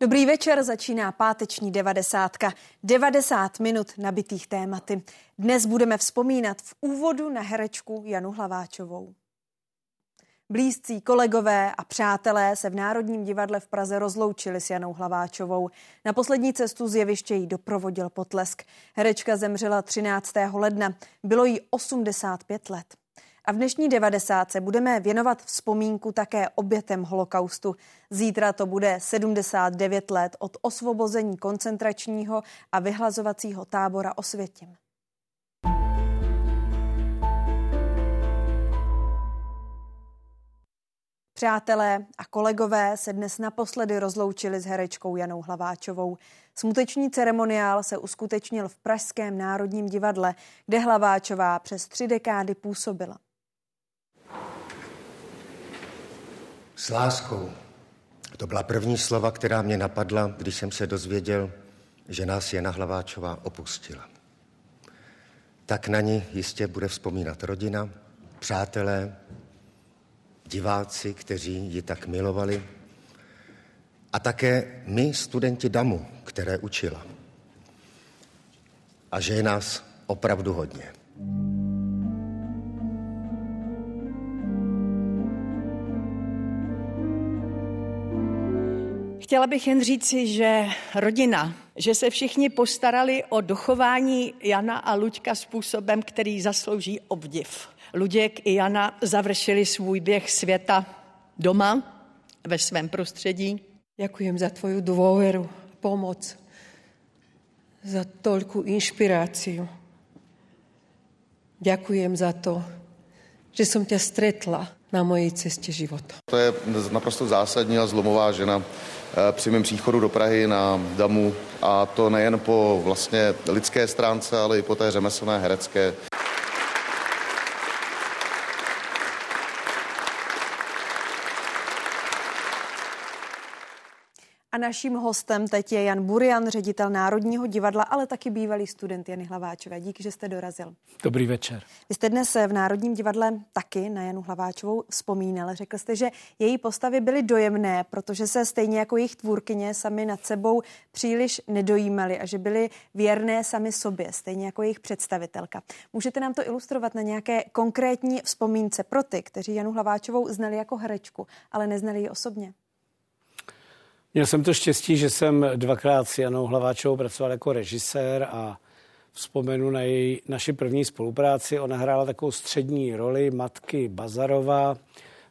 Dobrý večer, začíná páteční devadesátka. 90 minut nabitých tématy. Dnes budeme vzpomínat v úvodu na herečku Janu Hlaváčovou. Blízcí kolegové a přátelé se v Národním divadle v Praze rozloučili s Janou Hlaváčovou. Na poslední cestu z jeviště jí doprovodil potlesk. Herečka zemřela 13. ledna. Bylo jí 85 let. A v dnešní 90. budeme věnovat vzpomínku také obětem holokaustu. Zítra to bude 79 let od osvobození koncentračního a vyhlazovacího tábora Osvětim. Přátelé a kolegové se dnes naposledy rozloučili s herečkou Janou Hlaváčovou. Smuteční ceremoniál se uskutečnil v Pražském národním divadle, kde Hlaváčová přes tři dekády působila. S láskou. To byla první slova, která mě napadla, když jsem se dozvěděl, že nás Jana Hlaváčová opustila. Tak na ní jistě bude vzpomínat rodina, přátelé, diváci, kteří ji tak milovali, a také my, studenti DAMu, které učila. A že je nás opravdu hodně. Chtěla bych jen říci, že rodina, že se všichni postarali o dochování Jana a Luďka způsobem, který zaslouží obdiv. Luděk i Jana završili svůj běh světa doma, ve svém prostředí. Ďakujem za tvoju dôveru, pomoc, za toľku inšpiráciu. Ďakujem za to, že som ťa stretla na mojej cestě života. To je naprosto zásadní a zlomová žena při mém příchodu do Prahy na Damu a to nejen po vlastně lidské stránce, ale i po té řemeslné herecké. A naším hostem teď je Jan Burian, ředitel Národního divadla, ale taky bývalý student Jany Hlaváčové. Díky, že jste dorazil. Dobrý večer. Vy jste dnes v Národním divadle taky na Janu Hlaváčovou vzpomínal. Řekl jste, že její postavy byly dojemné, protože se stejně jako jejich tvůrkyně sami nad sebou příliš nedojímali a že byly věrné sami sobě, stejně jako jejich představitelka. Můžete nám to ilustrovat na nějaké konkrétní vzpomínce pro ty, kteří Janu Hlaváčovou znali jako herečku, ale neznali ji osobně? Měl jsem to štěstí, že jsem dvakrát s Janou Hlaváčovou pracoval jako režisér a vzpomenu na její, naši první spolupráci. Ona hrála takovou střední roli matky Bazarova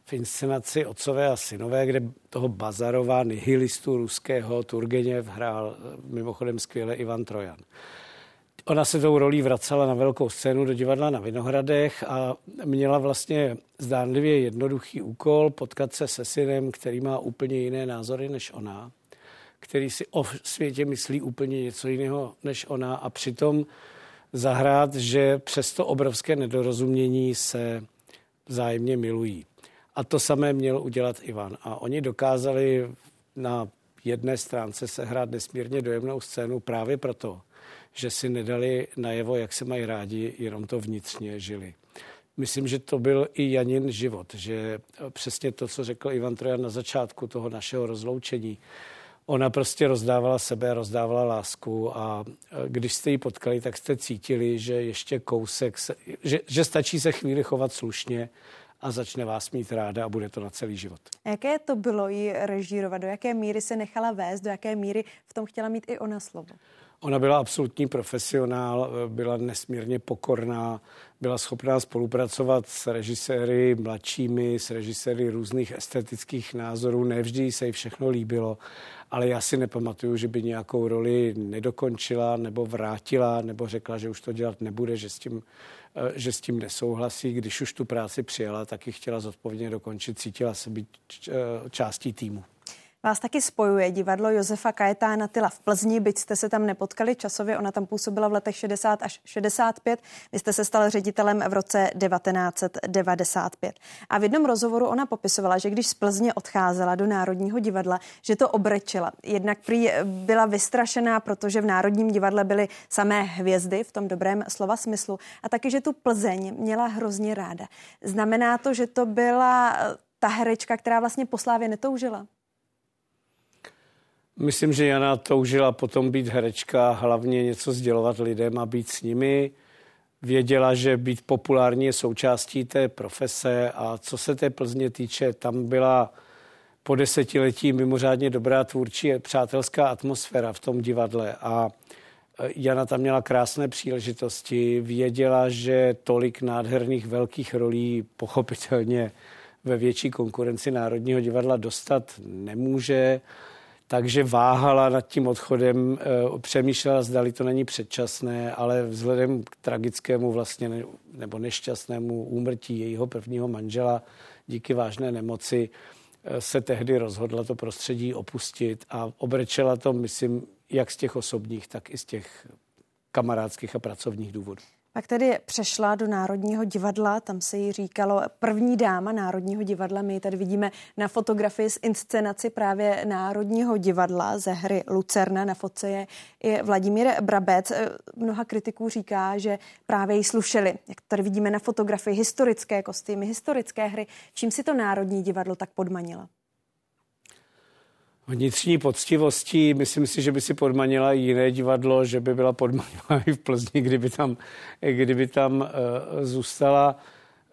v inscenaci Otcové a synové, kde toho Bazarova, nihilistu ruského Turgeněv, hrál mimochodem skvěle Ivan Trojan. Ona se tou rolí vracela na velkou scénu do divadla na Vinohradech a měla vlastně zdánlivě jednoduchý úkol potkat se se synem, který má úplně jiné názory než ona, který si o světě myslí úplně něco jiného než ona a přitom zahrát, že přes to obrovské nedorozumění se vzájemně milují. A to samé měl udělat Ivan. A oni dokázali na jedné stránce se hrát nesmírně dojemnou scénu právě proto, že si nedali najevo, jak se mají rádi, jenom to vnitřně žili. Myslím, že to byl i Janin život, že přesně to, co řekl Ivan Trojan na začátku toho našeho rozloučení, ona prostě rozdávala sebe, rozdávala lásku a když jste ji potkali, tak jste cítili, že ještě kousek, se, že, že stačí se chvíli chovat slušně a začne vás mít ráda a bude to na celý život. Jaké to bylo ji režírovat? Do jaké míry se nechala vést? Do jaké míry v tom chtěla mít i ona slovo? Ona byla absolutní profesionál, byla nesmírně pokorná, byla schopná spolupracovat s režiséry mladšími, s režiséry různých estetických názorů. Nevždy se jí všechno líbilo, ale já si nepamatuju, že by nějakou roli nedokončila nebo vrátila nebo řekla, že už to dělat nebude, že s tím, eh, že s tím nesouhlasí. Když už tu práci přijela, tak ji chtěla zodpovědně dokončit, cítila se být eh, částí týmu. Vás taky spojuje divadlo Josefa Kajetána Tyla v Plzni, byť jste se tam nepotkali časově, ona tam působila v letech 60 až 65, vy jste se stal ředitelem v roce 1995. A v jednom rozhovoru ona popisovala, že když z Plzně odcházela do Národního divadla, že to obrečila. Jednak prý byla vystrašená, protože v Národním divadle byly samé hvězdy v tom dobrém slova smyslu a taky, že tu Plzeň měla hrozně ráda. Znamená to, že to byla ta herečka, která vlastně po slávě netoužila? Myslím, že Jana toužila potom být herečka, hlavně něco sdělovat lidem a být s nimi. Věděla, že být populární je součástí té profese a co se té Plzně týče, tam byla po desetiletí mimořádně dobrá tvůrčí přátelská atmosféra v tom divadle a e, Jana tam měla krásné příležitosti, věděla, že tolik nádherných velkých rolí pochopitelně ve větší konkurenci Národního divadla dostat nemůže, takže váhala nad tím odchodem, e, přemýšlela, zdali to není předčasné, ale vzhledem k tragickému vlastně nebo nešťastnému úmrtí jejího prvního manžela díky vážné nemoci, se tehdy rozhodla to prostředí opustit a obrečela to, myslím, jak z těch osobních, tak i z těch kamarádských a pracovních důvodů. Pak tedy přešla do Národního divadla, tam se jí říkalo první dáma Národního divadla. My tady vidíme na fotografii z inscenaci právě Národního divadla ze hry Lucerna. Na fotce je i Vladimír Brabec. Mnoha kritiků říká, že právě ji slušeli. Jak tady vidíme na fotografii historické kostýmy, historické hry. Čím si to Národní divadlo tak podmanila? Vnitřní poctivostí. Myslím si, že by si podmanila jiné divadlo, že by byla podmanila i v Plzni, kdyby tam, kdyby tam uh, zůstala.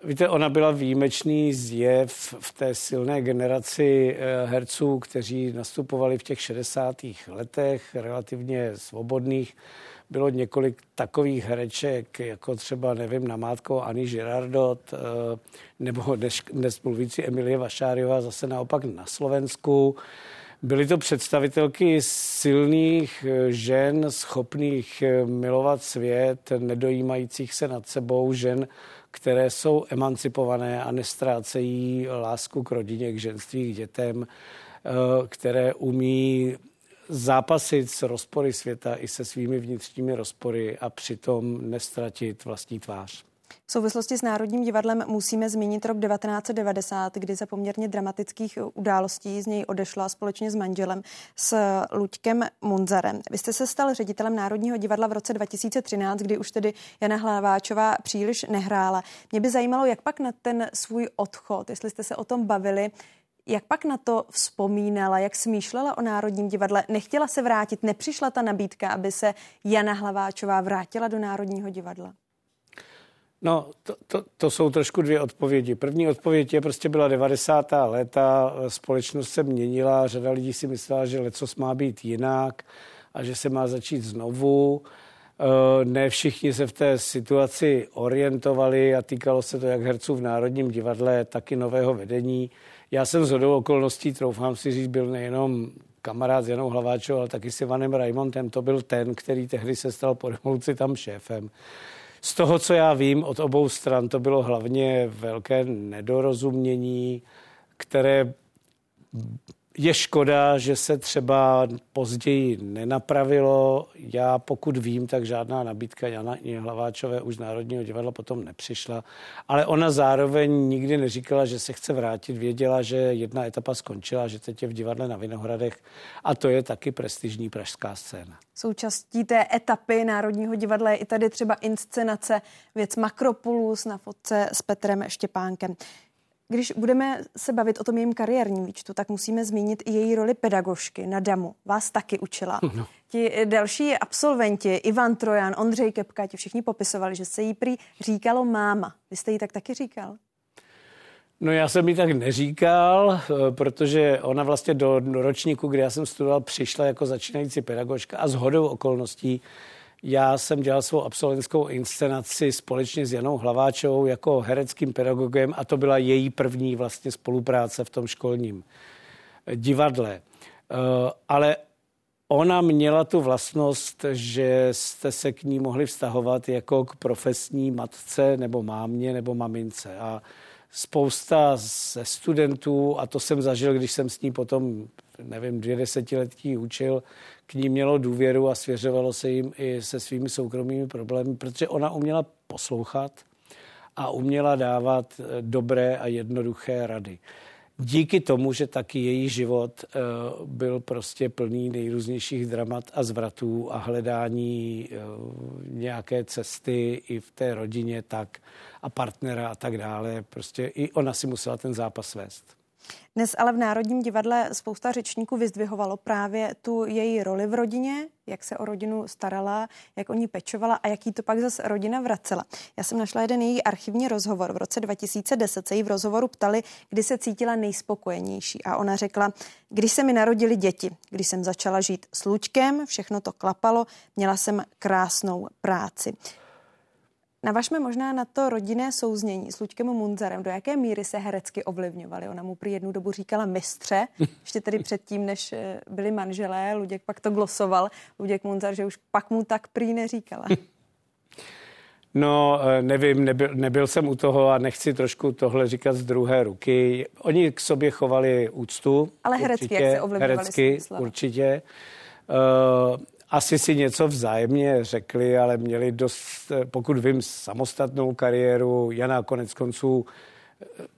Víte, ona byla výjimečný zjev v té silné generaci uh, herců, kteří nastupovali v těch 60. letech, relativně svobodných. Bylo několik takových hereček, jako třeba, nevím, namátkou Ani Girardot, uh, nebo dnes, mluvící Emilie Vašáriová zase naopak na Slovensku. Byly to představitelky silných eh, žen, schopných eh, milovat svět, nedojímajících se nad sebou žen, které jsou emancipované a nestrácejí lásku k rodině, k ženství, k dětem, eh, které umí zápasit s rozpory světa i se svými vnitřními rozpory a přitom nestratit vlastní tvář. V souvislosti s Národním divadlem musíme zmínit rok 1990, kdy za poměrně dramatických událostí z něj odešla společně s manželem s Luďkem Munzarem. Vy jste se stal ředitelem Národního divadla v roce 2013, kdy už tedy Jana Hlaváčová příliš nehrála. Mě by zajímalo, jak pak na ten svůj odchod, jestli jste se o tom bavili, jak pak na to vzpomínala, jak smýšlela o Národním divadle? Nechtěla se vrátit, nepřišla ta nabídka, aby se Jana Hlaváčová vrátila do Národního divadla? No, to, to, to jsou trošku dvě odpovědi. První odpověď je, prostě byla 90. léta, společnost se měnila, řada lidí si myslela, že lecos má být jinak a že se má začít znovu. E, ne všichni se v té situaci orientovali a týkalo se to jak herců v Národním divadle, tak i nového vedení. Já jsem z hodou okolností, troufám si říct, byl nejenom kamarád s Janou Hlaváčovou, ale taky s Ivanem Raimontem. To byl ten, který tehdy se stal po revoluci tam šéfem. Z toho, co já vím od obou stran, to bylo hlavně velké nedorozumění, které je škoda, že se třeba později nenapravilo. Já pokud vím, tak žádná nabídka Jana Hlaváčové už Národního divadla potom nepřišla. Ale ona zároveň nikdy neříkala, že se chce vrátit. Věděla, že jedna etapa skončila, že teď je v divadle na Vinohradech a to je taky prestižní pražská scéna. Součástí té etapy Národního divadla je i tady třeba inscenace věc Makropolus na fotce s Petrem Štěpánkem. Když budeme se bavit o tom jejím kariérním výčtu, tak musíme zmínit i její roli pedagožky na DAMu. Vás taky učila. No. Ti další absolventi, Ivan Trojan, Ondřej Kepka, ti všichni popisovali, že se jí prý říkalo máma. Vy jste jí tak taky říkal? No já jsem jí tak neříkal, eh, protože ona vlastně do ročníku, kdy já jsem studoval, přišla jako začínající pedagožka a s hodou okolností já jsem dělal svou absolventskou inscenaci společně s Janou Hlaváčovou jako hereckým pedagogem a to byla její první vlastně spolupráce v tom školním divadle. Eh, ale ona měla tu vlastnost, že jste se k ní mohli vztahovat jako k profesní matce nebo mámě nebo mamince. A spousta ze studentů, a to jsem zažil, když jsem s ní potom, nevím, dvě desetiletí učil, k ní mělo důvěru a svěřovalo se jim i se svými soukromými problémy, protože ona uměla poslouchat a uměla dávat eh, dobré a jednoduché rady. Díky tomu, že taky její život eh, byl prostě plný nejrůznějších dramat a zvratů a hledání eh, nějaké cesty i v té rodině tak a partnera a tak dále. Prostě i ona si musela ten zápas vést. Dnes ale v Národním divadle spousta řečníků vyzdvihovalo právě tu její roli v rodině, jak se o rodinu starala, jak o ní pečovala a jaký to pak zase rodina vracela. Já jsem našla jeden její archivní rozhovor. V roce 2010 se jí v rozhovoru ptali, kdy se cítila nejspokojenější. A ona řekla, když se mi narodili děti, když jsem začala žít s Lučkem, všechno to klapalo, měla jsem krásnou práci. Navažme možná na to rodinné souznění s Luďkem Munzarem. Do jaké míry se herecky ovlivňovali? Ona mu prý jednu dobu říkala mistře, ještě tedy předtím, než eh, byli manželé. Luděk pak to glosoval. Luděk Munzar, že už pak mu tak prý neříkala. No, eh, nevím, nebyl, nebyl jsem u toho a nechci trošku tohle říkat z druhé ruky. Oni k sobě chovali úctu. Ale herecky, určitě, jak se ovlivňovali Herecky, určitě. Uh, asi si něco vzájemně řekli, ale měli dost, pokud vím, samostatnou kariéru. Jana konec konců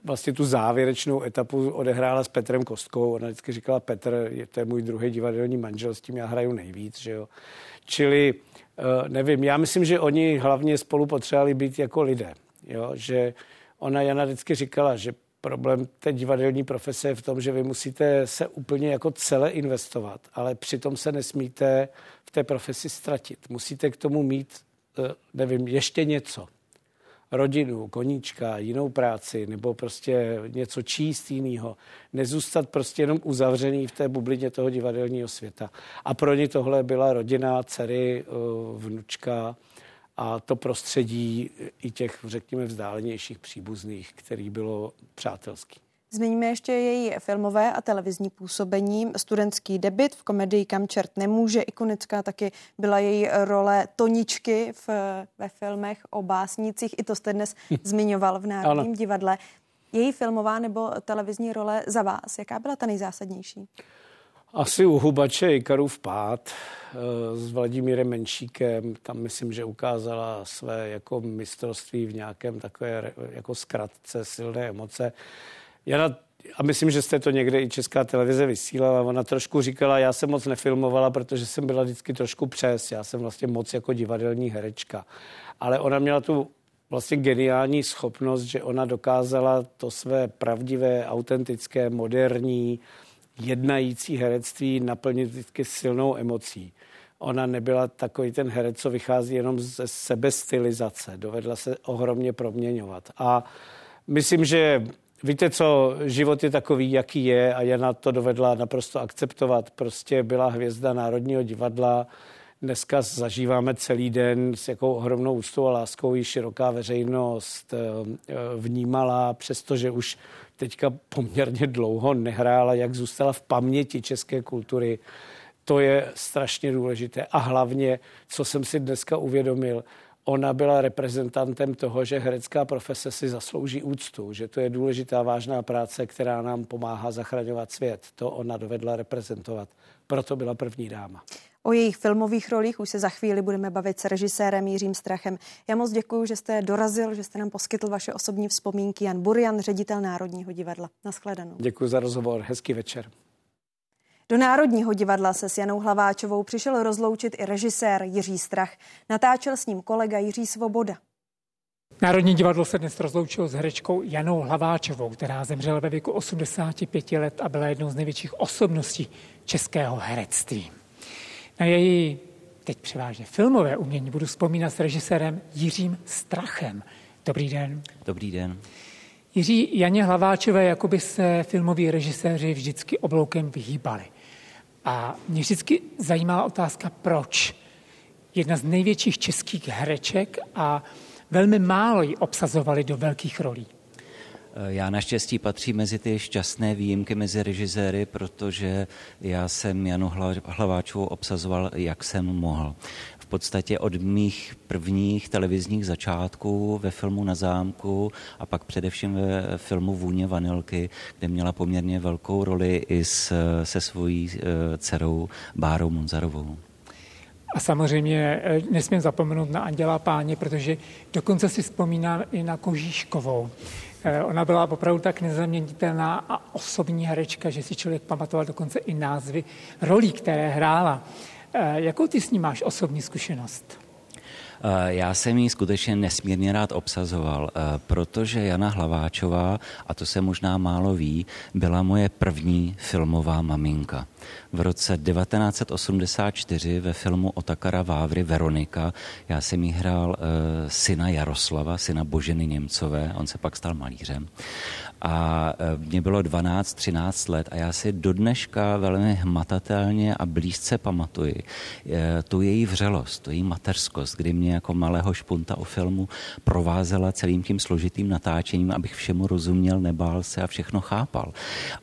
vlastně tu závěrečnou etapu odehrála s Petrem Kostkou. Ona vždycky říkala, Petr, je to je můj druhý divadelní manžel, s tím já hraju nejvíc. Že jo? Čili eh, nevím, já myslím, že oni hlavně spolu potřebovali být jako lidé. Jo? Že ona Jana vždycky říkala, že problém té divadelní profese je v tom, že vy musíte se úplně jako celé investovat, ale přitom se nesmíte v té profesi ztratit. Musíte k tomu mít, eh, nevím, ještě něco. Rodinu, koníčka, jinou práci, nebo prostě něco číst jiného. Nezůstat prostě jenom uzavřený v té bublině toho divadelního světa. A pro ně tohle byla rodina, dcery, eh, vnučka, a to prostředí i těch, řekněme, vzdálenějších příbuzných, který bylo přátelský. Zmíníme ještě její filmové a televizní působení. Studentský debit v komedii Kam čert nemůže. Ikonická taky byla její role Toničky v, ve filmech o básnících. I to jste dnes zmiňoval v Národním divadle. Její filmová nebo televizní role za vás, jaká byla ta nejzásadnější? Asi u Hubače Ikarův pád eh, s Vladimírem Menšíkem. Tam myslím, že ukázala své jako mistrovství v nějakém takové jako zkratce silné emoce. Jana, a myslím, že jste to někde i Česká televize vysílala, ona trošku říkala, já jsem moc nefilmovala, protože jsem byla vždycky trošku přes, já jsem vlastně moc jako divadelní herečka. Ale ona měla tu vlastně geniální schopnost, že ona dokázala to své pravdivé, autentické, moderní, jednající herectví naplnit vždycky silnou emocí. Ona nebyla takový ten herec, co vychází jenom ze sebestylizace. Dovedla se ohromně proměňovat. A myslím, že víte co, život je takový, jaký je a Jana to dovedla naprosto akceptovat. Prostě byla hvězda Národního divadla, dneska zažíváme celý den s jakou ohromnou úctou a láskou ji široká veřejnost eh, vnímala, přestože už teďka poměrně dlouho nehrála, jak zůstala v paměti české kultury. To je strašně důležité. A hlavně, co jsem si dneska uvědomil, ona byla reprezentantem toho, že herecká profese si zaslouží úctu, že to je důležitá vážná práce, která nám pomáhá zachraňovat svět. To ona dovedla reprezentovat. Proto byla první dáma. O jejich filmových rolích už se za chvíli budeme bavit s režisérem Jiřím Strachem. Já moc děkuji, že jste dorazil, že jste nám poskytl vaše osobní vzpomínky. Jan Burian, ředitel Národního divadla. Naschledanou. Děkuji za rozhovor. Hezký večer. Do Národního divadla se s Janou Hlaváčovou přišel rozloučit i režisér Jiří Strach. Natáčel s ním kolega Jiří Svoboda. Národní divadlo se dnes rozloučilo s herečkou Janou Hlaváčovou, která zemřela ve věku 85 let a byla jednou z největších osobností českého herectví. Na její teď převážně filmové umění budu vzpomínat s režisérem Jiřím Strachem. Dobrý den. Dobrý den. Jiří Janě Hlaváčové, jako by se filmoví režiséři vždycky obloukem vyhýbali. A mě vždycky zajímala otázka, proč. Jedna z největších českých hereček a velmi málo ji obsazovali do velkých rolí. Já naštěstí patří mezi ty šťastné výjimky mezi režiséry, protože já jsem Janu Hlaváčovou obsazoval, jak jsem mohl. V podstatě od mých prvních televizních začátků ve filmu Na zámku a pak především ve filmu Vůně vanilky, kde měla poměrně velkou roli i s, se svojí eh, dcerou Bárou Munzarovou. A samozřejmě eh, nesmím zapomenout na Anděla Páně, protože dokonce si vzpomínám i na Kožíškovou. Eh, ona byla opravdu tak nezaměnitelná a osobní herečka, že si člověk pamatoval dokonce i názvy rolí, které hrála. Eh, jakou ty s ní máš osobní zkušenost? Já jsem ji skutečně nesmírně rád obsazoval, protože Jana Hlaváčová, a to se možná málo ví, byla moje první filmová maminka. V roce 1984 ve filmu Otakara Vávry Veronika já jsem jí hrál syna Jaroslava, syna Boženy Němcové, on se pak stal malířem a e, mě bylo 12-13 let a já si do dneška velmi hmatatelně a blízce pamatuji e, tu její vřelost, tu její mateřskost, kdy mě jako malého špunta o filmu provázela celým tím složitým natáčením, abych všemu rozuměl, nebál se a všechno chápal.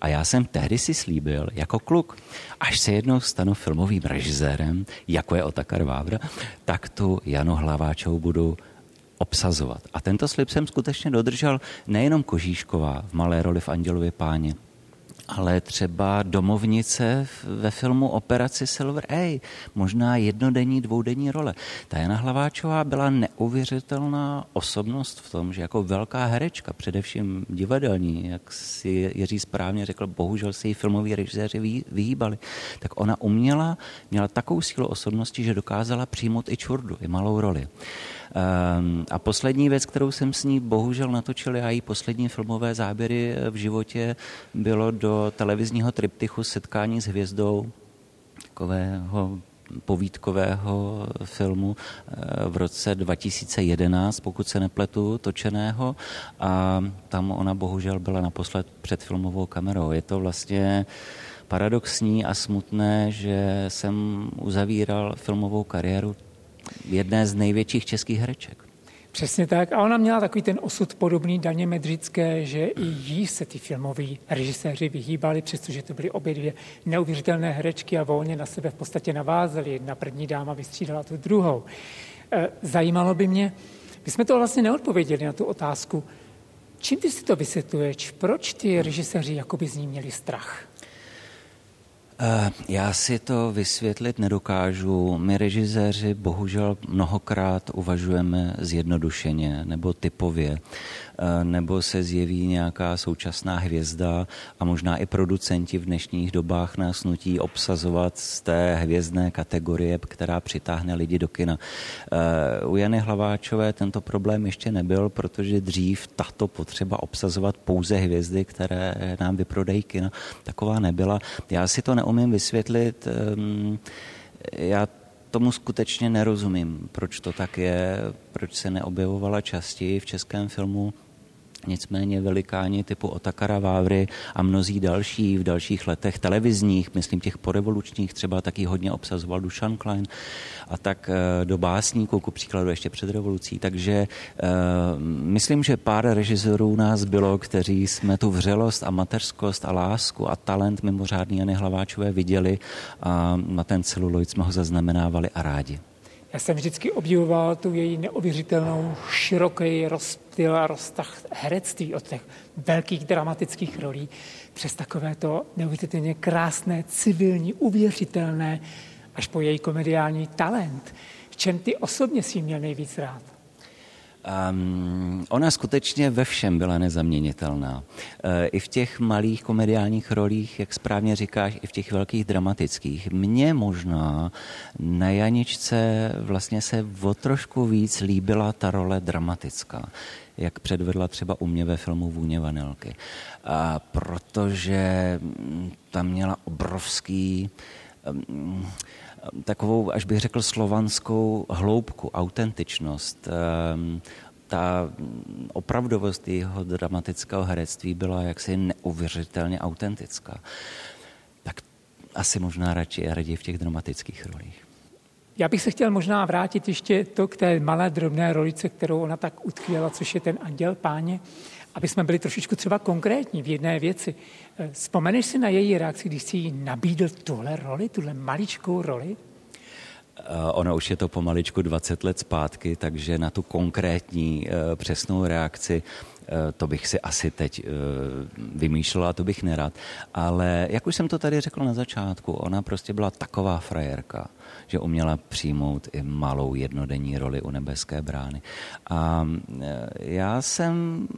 A já jsem tehdy si slíbil, jako kluk, až se jednou stanu filmovým režisérem, jako je Otakar Vávra, tak tu Janu Hlaváčovou budu obsazovat. A tento slib jsem skutečně dodržel nejenom Kožíšková v malé roli v Andělově páně, ale třeba domovnice ve filmu Operaci Silver A, možná jednodenní, dvoudenní role. Ta Jana Hlaváčová byla neuvěřitelná osobnost v tom, že jako velká herečka, především divadelní, jak si Jiří správně řekl, bohužel se jí filmoví režiséři vyhýbali, tak ona uměla, měla takovou sílu osobnosti, že dokázala přijmout i čurdu, i malou roli. Ehm, a poslední věc, kterou jsem s ní bohužel natočil, a její poslední filmové záběry v životě bylo do televizního triptychu Setkání s hvězdou, takového povídkového filmu eh, v roce 2011, pokud se nepletu, točeného a tam ona bohužel byla naposled před filmovou kamerou. Je to vlastně paradoxní a smutné, že jsem uzavíral filmovou kariéru jedné z největších českých hereček. Přesně tak. A ona měla takový ten osud podobný Daně Medřické, že i jí se ty filmoví režiséři vyhýbali, přestože to byly obě dvě neuvěřitelné herečky a volně na sebe v podstatě navázely. Jedna první dáma vystřídala tu druhou. E, zajímalo by mě, my jsme to vlastně neodpověděli na tu otázku, čím ty si to vysvětluješ, proč ty režiséři jakoby z ní měli strach? Eh, já si to vysvětlit nedokážu. My režiséři bohužel mnohokrát uvažujeme zjednodušeně nebo typově. Eh, nebo se zjeví nějaká současná hvězda a možná i producenti v dnešních dobách nás nutí obsazovat z té hvězdné kategorie, která přitáhne lidi do kina. Eh, u Jany Hlaváčové tento problém ještě nebyl, protože dřív tato potřeba obsazovat pouze hvězdy, které nám vyprodají kina, taková nebyla. Já si to neumím vysvětlit. Ehm, já tomu skutečně nerozumím, proč to tak je, proč se neobjevovala častěji v českém filmu Nicméně velikáni typu Otakara Vávry a mnozí další v dalších letech televizních, myslím těch porevolučních, třeba taky hodně obsazoval Dušan Klein a tak eh, do básníků, ku příkladu ještě před revolucí. Takže uh, myslím, že pár režisérů nás bylo, kteří jsme tu vřelost a mateřskost a lásku a talent mimořádný Jany Hlaváčové viděli a na ten celuloid jsme ho zaznamenávali a rádi. Já jsem vždycky obdivoval tu její neuvěřitelnou široký rozptyl a roztah herectví od těch velkých dramatických rolí přes takové to neuvěřitelně krásné, civilní, uvěřitelné, až po její komediální talent. V čem ty osobně si měl nejvíc rád? Um, ona skutečně ve všem byla nezaměnitelná. Uh, I v těch malých komediálních rolích, jak správně říkáš, i v těch velkých dramatických. Mně možná na Janičce vlastně se o trošku víc líbila ta role dramatická jak předvedla třeba u mě ve filmu Vůně vanilky. A protože tam měla obrovský um, takovou, až bych řekl, slovanskou hloubku, autentičnost. Ehm, ta opravdovost jeho dramatického herectví byla jaksi neuvěřitelně autentická. Tak asi možná radši raději v těch dramatických rolích. Já bych se chtěl možná vrátit ještě to k té malé drobné rolice, kterou ona tak utkvěla, což je ten anděl páně, aby jsme byli trošičku třeba konkrétní v jedné věci. Eh, vzpomeneš si na její reakci, když si jí nabídl tuhle roli, tuhle maličkou roli? Eh, ono už je to pomaličku 20 let zpátky, takže na tu konkrétní eh, přesnou reakci to bych si asi teď vymýšlela, to bych nerad. Ale jak už jsem to tady řekl na začátku, ona prostě byla taková frajerka, že uměla přijmout i malou jednodenní roli u nebeské brány. A e, já jsem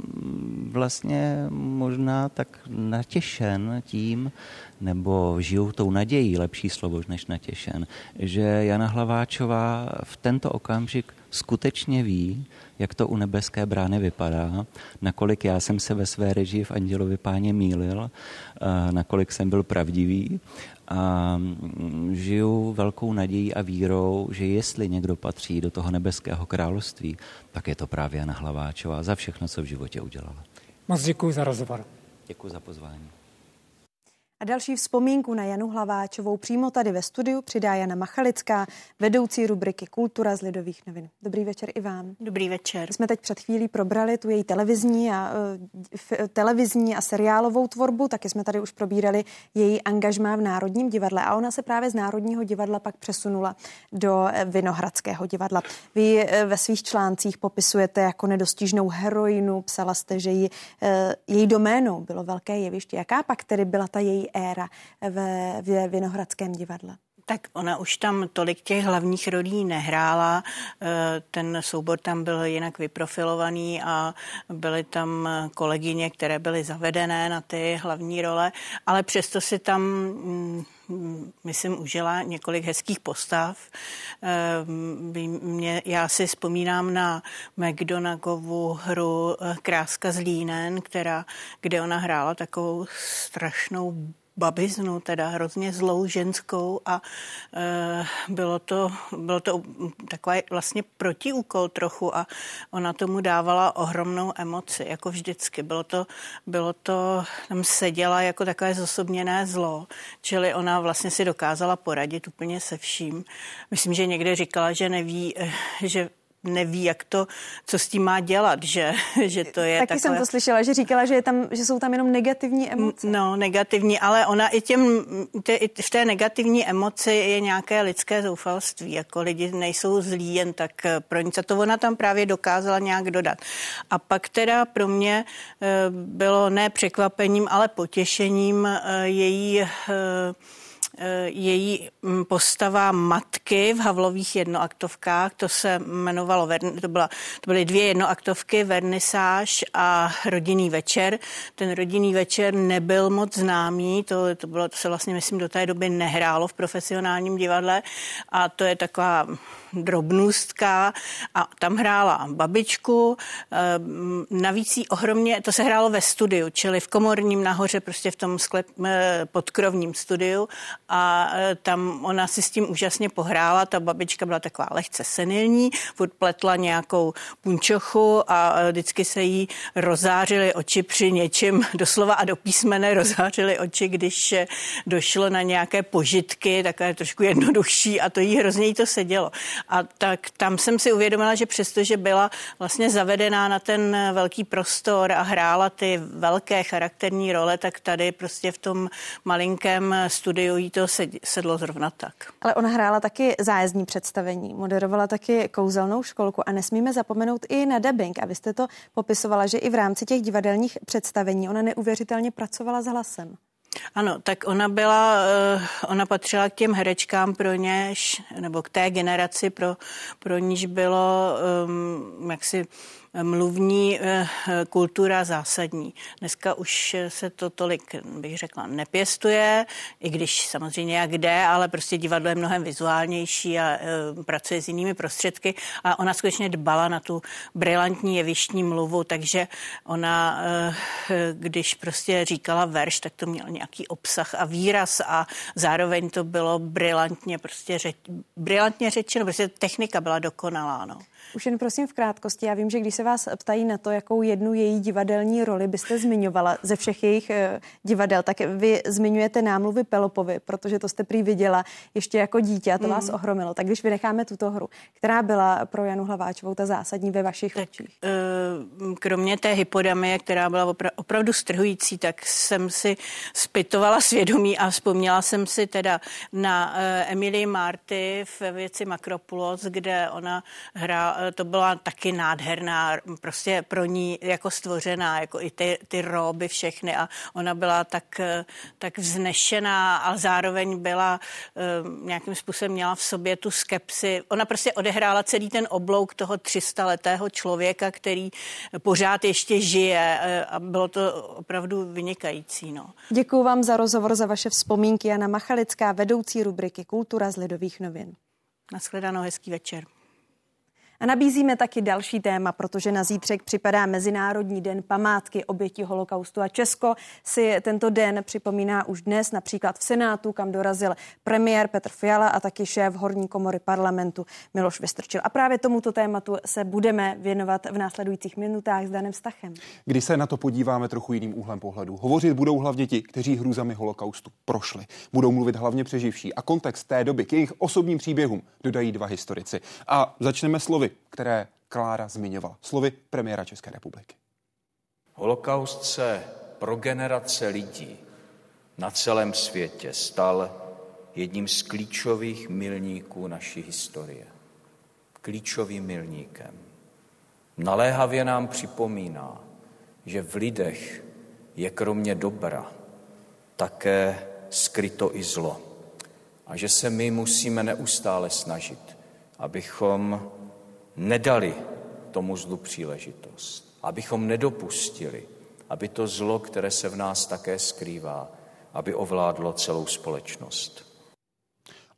vlastně možná tak natěšen tím, nebo žiju tou nadějí, lepší slovo než natěšen, že Jana Hlaváčová v tento okamžik skutečně ví, jak to u nebeské brány vypadá, nakolik já jsem se ve své režii v Andělovi páně mýlil, nakolik jsem byl pravdivý a mm, žiju velkou nadějí a vírou, že jestli někdo patří do toho nebeského království, tak je to právě Jana Hlaváčová za všechno, co v životě udělala. Moc děkuji za rozhovor. Děkuji za pozvání. A další vzpomínku na Janu Hlaváčovou přímo tady ve studiu přidá Jana Machalická, vedoucí rubriky Kultura z Lidových novin. Dobrý večer i vám. Dobrý večer. Jsme teď před chvílí probrali tu její televizní a, uh, televizní a seriálovou tvorbu, taky jsme tady už probírali její angažmá v Národním divadle a ona se právě z Národního divadla pak přesunula do eh, Vinohradského divadla. Vy ve svých článcích popisujete jako nedostižnou heroinu, psala jste, že jí, její doménou bylo velké jeviště. Jaká pak tedy byla ta její éra ve, ve Vinohradském divadle? Tak ona už tam tolik těch hlavních rolí nehrála. Eh, ten soubor tam byl jinak vyprofilovaný a byly tam kolegyně, které byly zavedené na ty hlavní role, ale přesto si tam mm, myslím, užila několik hezkých postav. Eh, mě, já si vzpomínám na McDonagovu hru eh, Kráska z Línen, která, kde ona hrála takovou strašnou babiznu, teda hrozně zlou ženskou a e, bylo, to, bylo to takový vlastně protiúkol trochu a ona tomu dávala ohromnou emoci, jako vždycky. Bylo to, bylo to tam seděla jako takové zosobněné zlo, čili ona vlastně si dokázala poradit úplně se vším. Myslím, že někde říkala, že neví, e, že neví, jak to, co s tím má dělat, že, že to je Taky takové... jsem to slyšela, že říkala, že, je tam, že jsou tam jenom negativní emoce. No, negativní, ale ona i těm, te, v té negativní emoci je nějaké lidské zoufalství, jako lidi nejsou zlí jen tak pro nic a to ona tam právě dokázala nějak dodat. A pak teda pro mě eh, bylo ne překvapením, ale potěšením eh, její eh, Eh, její mm, postava matky v Havlových jednoaktovkách, to se jmenovalo, to, byla, to byly dvě jednoaktovky, vernisáž a rodinný večer. Ten rodinný večer nebyl moc známý, to, to, bylo, to se vlastně, myslím, do té doby nehrálo v profesionálním divadle a to je taková drobnůstka a tam hrála babičku, eh, navíc jí ohromně, to se hrálo ve studiu, čili v komorním nahoře, prostě v tom sklep, eh, podkrovním studiu a eh, tam ona si s tím úžasně pohrála, ta babička byla taková lehce senilní, furt pletla nějakou punčochu a vždycky se jí rozářily oči při něčem, doslova a do písmene rozářily oči, když došlo na nějaké požitky, takové trošku jednodušší a to jí hrozně jí to sedělo. A tak tam jsem si uvědomila, že přestože byla vlastně zavedená na ten velký prostor a hrála ty velké charakterní role, tak tady prostě v tom malinkém studiu jí to sedlo zrovna tak. Ale ona hrála taky zájezdní představení, moderovala taky kouzelnou školku a nesmíme zapomenout i na dubbing. A vy jste to popisovala, že i v rámci těch divadelních představení ona neuvěřitelně pracovala s hlasem. Ano, tak ona byla, eh, ona patřila k těm herečkám pro něž, nebo k té generaci, pro, pro níž bylo um, jaksi mluvní eh, kultura zásadní. Dneska už se to tolik, bych řekla, nepěstuje, i když samozřejmě jak jde, ale prostě divadlo je mnohem vizuálnější a eh, pracuje s jinými prostředky a ona skutečně dbala na tu brilantní jevištní mluvu, takže ona, eh, když prostě říkala verš, tak to měl nějaký obsah a výraz a zároveň to bylo brilantně prostě řeč, brilantně řečeno, prostě technika byla dokonalá. No. Už jen prosím v krátkosti, já vím, že když se vás ptají na to, jakou jednu její divadelní roli byste zmiňovala ze všech jejich uh, divadel, tak vy zmiňujete námluvy Pelopovi, protože to jste prý viděla ještě jako dítě a to mm. vás ohromilo. Tak když vynecháme tuto hru, která byla pro Janu Hlaváčovou ta zásadní ve vašich tak, očích? Uh, kromě té hypodamie, která byla opra- opravdu strhující, tak jsem si spitovala svědomí a vzpomněla jsem si teda na uh, Emily Marty v věci Makropulos, kde ona hrála to byla taky nádherná, prostě pro ní jako stvořená, jako i ty, ty róby všechny a ona byla tak, tak vznešená a zároveň byla eh, nějakým způsobem měla v sobě tu skepsi. Ona prostě odehrála celý ten oblouk toho 300 letého člověka, který pořád ještě žije eh, a bylo to opravdu vynikající. No. Děkuji vám za rozhovor, za vaše vzpomínky. Jana Machalická, vedoucí rubriky Kultura z Lidových novin. Naschledanou, hezký večer. A nabízíme taky další téma, protože na zítřek připadá Mezinárodní den památky oběti holokaustu a Česko si tento den připomíná už dnes například v Senátu, kam dorazil premiér Petr Fiala a taky šéf horní komory parlamentu Miloš Vystrčil. A právě tomuto tématu se budeme věnovat v následujících minutách s Danem Stachem. Když se na to podíváme trochu jiným úhlem pohledu. Hovořit budou hlavně ti, kteří hrůzami holokaustu prošli. Budou mluvit hlavně přeživší a kontext té doby k jejich osobním příběhům dodají dva historici. A začneme slovy, které Klára zmiňovala. Slovy premiéra České republiky. Holokaust se pro generace lidí na celém světě stal jedním z klíčových milníků naší historie. Klíčovým milníkem. Naléhavě nám připomíná, že v lidech je kromě dobra také skryto i zlo. A že se my musíme neustále snažit, abychom nedali tomu zlu příležitost, abychom nedopustili, aby to zlo, které se v nás také skrývá, aby ovládlo celou společnost.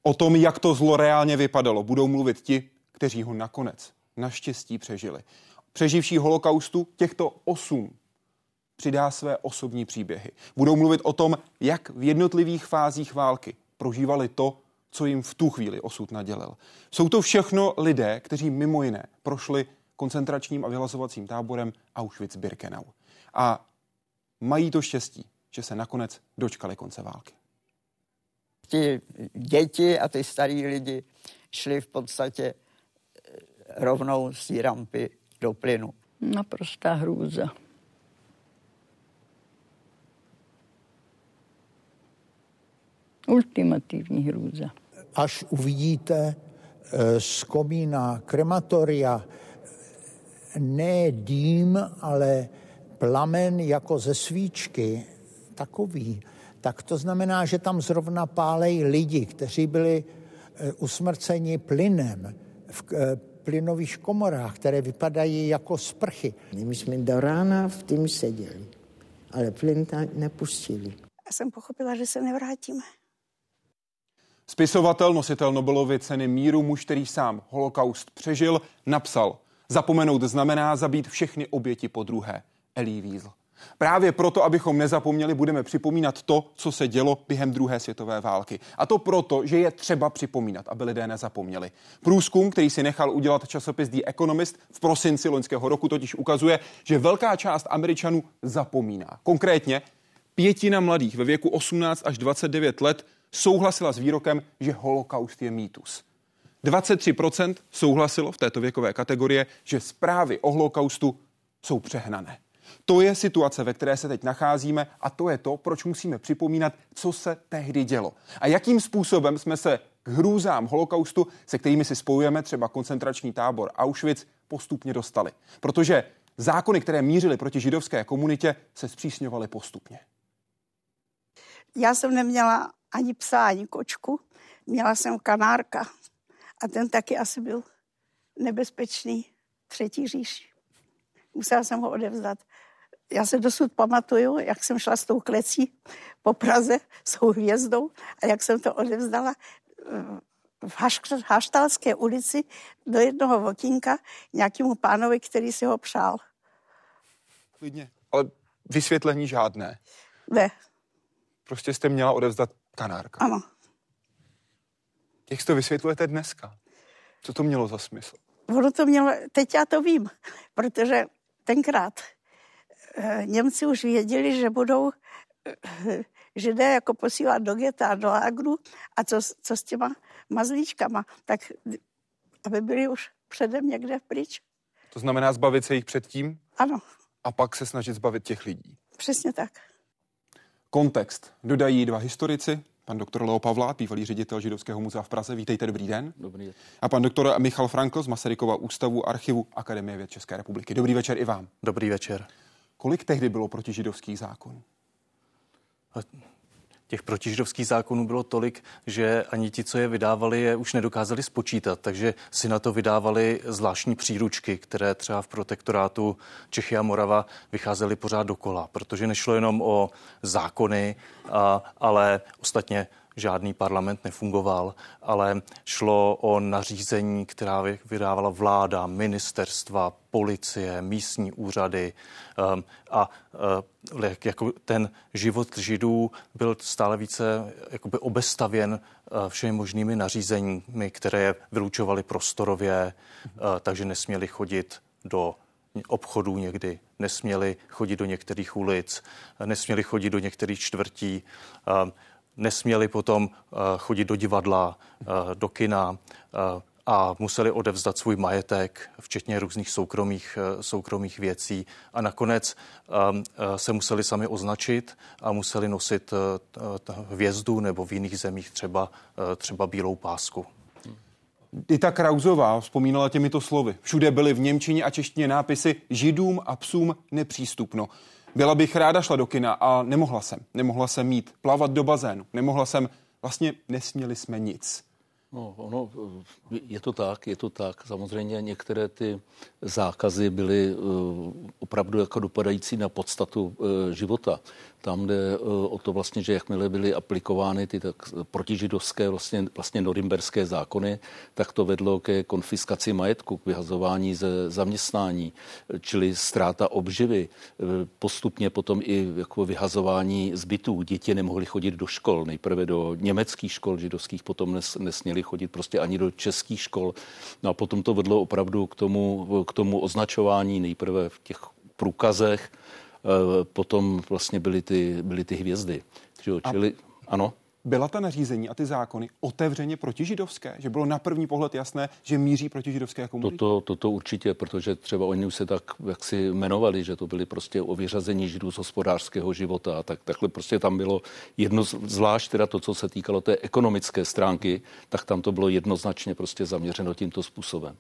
O tom, jak to zlo reálně vypadalo, budou mluvit ti, kteří ho nakonec naštěstí přežili. Přeživší holokaustu těchto osm přidá své osobní příběhy. Budou mluvit o tom, jak v jednotlivých fázích války prožívali to, co jim v tu chvíli osud nadělil. Jsou to všechno lidé, kteří mimo jiné prošli koncentračním a vyhlazovacím táborem Auschwitz-Birkenau. A mají to štěstí, že se nakonec dočkali konce války. Ti děti a ty starý lidi šli v podstatě eh, rovnou z té rampy do plynu. Naprostá hrůza. Ultimativní hrůza. Až uvidíte eh, z komína krematoria ne dým, ale plamen jako ze svíčky, takový, tak to znamená, že tam zrovna pálejí lidi, kteří byli eh, usmrceni plynem v eh, plynových komorách, které vypadají jako sprchy. My jsme do rána v tím seděli, ale plyn nepustili. Já jsem pochopila, že se nevrátíme. Spisovatel, nositel Nobelovy ceny míru, muž, který sám holokaust přežil, napsal Zapomenout znamená zabít všechny oběti po druhé. Elie Wiesel. Právě proto, abychom nezapomněli, budeme připomínat to, co se dělo během druhé světové války. A to proto, že je třeba připomínat, aby lidé nezapomněli. Průzkum, který si nechal udělat časopis The Economist v prosinci loňského roku, totiž ukazuje, že velká část Američanů zapomíná. Konkrétně pětina mladých ve věku 18 až 29 let souhlasila s výrokem, že holokaust je mýtus. 23% souhlasilo v této věkové kategorie, že zprávy o holokaustu jsou přehnané. To je situace, ve které se teď nacházíme a to je to, proč musíme připomínat, co se tehdy dělo. A jakým způsobem jsme se k hrůzám holokaustu, se kterými si spojujeme třeba koncentrační tábor Auschwitz, postupně dostali. Protože zákony, které mířily proti židovské komunitě, se zpřísňovaly postupně. Já jsem neměla ani psa, ani kočku. Měla jsem kanárka a ten taky asi byl nebezpečný. Třetí říš. Musela jsem ho odevzdat. Já se dosud pamatuju, jak jsem šla s tou klecí po Praze s tou hvězdou a jak jsem to odevzdala eh, v Haštalské ulici do jednoho vokínka nějakému pánovi, který si ho přál. Klidně, ale vysvětlení žádné. Ne. Prostě jste měla odevzdat kanárka. Ano. Jak to vysvětlujete dneska? Co to mělo za smysl? Ono to mělo, teď já to vím, protože tenkrát eh, Němci už věděli, že budou eh, židé jako posílat do geta, do lágru a co, co s těma mazlíčkama, tak aby byli už předem někde pryč. To znamená zbavit se jich předtím? Ano. A pak se snažit zbavit těch lidí? Přesně tak. Kontext dodají dva historici, pan doktor Leo Pavlát, bývalý ředitel Židovského muzea v Praze. Vítejte, dobrý den. Dobrý den. A pan doktor Michal Frankl z Masarykova ústavu archivu Akademie věd České republiky. Dobrý večer i vám. Dobrý večer. Kolik tehdy bylo proti židovských zákonů? Těch protižidovských zákonů bylo tolik, že ani ti, co je vydávali, je už nedokázali spočítat, takže si na to vydávali zvláštní příručky, které třeba v protektorátu Čechy a Morava vycházely pořád dokola, protože nešlo jenom o zákony, a, ale ostatně žádný parlament nefungoval, ale šlo o nařízení, která vydávala vláda, ministerstva, policie, místní úřady. Um, a uh, jako ten život židů byl stále více jakoby obestavěn uh, všemi možnými nařízeními, které je vylučovaly prostorově, uh, takže nesměli chodit do obchodů někdy, nesměli chodit do některých ulic, nesměli chodit do některých čtvrtí, nesměli potom chodit do divadla, do kina a museli odevzdat svůj majetek, včetně různých soukromých, soukromých věcí. A nakonec se museli sami označit a museli nosit hvězdu nebo v jiných zemích třeba, třeba bílou pásku. Dita Krauzová vzpomínala těmito slovy. Všude byly v Němčině a češtině nápisy Židům a psům nepřístupno. Byla bych ráda šla do kina a nemohla jsem. Nemohla jsem mít, plavat do bazénu. Nemohla jsem, vlastně nesměli jsme nic. No, ono, je to tak, je to tak. Samozřejmě některé ty zákazy byly uh, opravdu jako dopadající na podstatu uh, života. Tam jde uh, o to vlastně, že jakmile byly aplikovány ty tak protižidovské vlastně, vlastně norimberské zákony, tak to vedlo ke konfiskaci majetku, k vyhazování ze zaměstnání, čili ztráta obživy, postupně potom i jako vyhazování zbytů. Děti nemohly chodit do škol, nejprve do německých škol židovských, potom nes, nesměli chodit prostě ani do českých škol. No a potom to vedlo opravdu k tomu, k tomu označování nejprve v těch průkazech, eh, potom vlastně byly ty, byly ty hvězdy. Čili, ano? byla ta nařízení a ty zákony otevřeně protižidovské? Že bylo na první pohled jasné, že míří proti židovské komunitě? Toto, toto určitě, protože třeba oni už se tak jak si jmenovali, že to byly prostě o vyřazení židů z hospodářského života a tak, takhle prostě tam bylo jedno, zvlášť teda to, co se týkalo té ekonomické stránky, tak tam to bylo jednoznačně prostě zaměřeno tímto způsobem.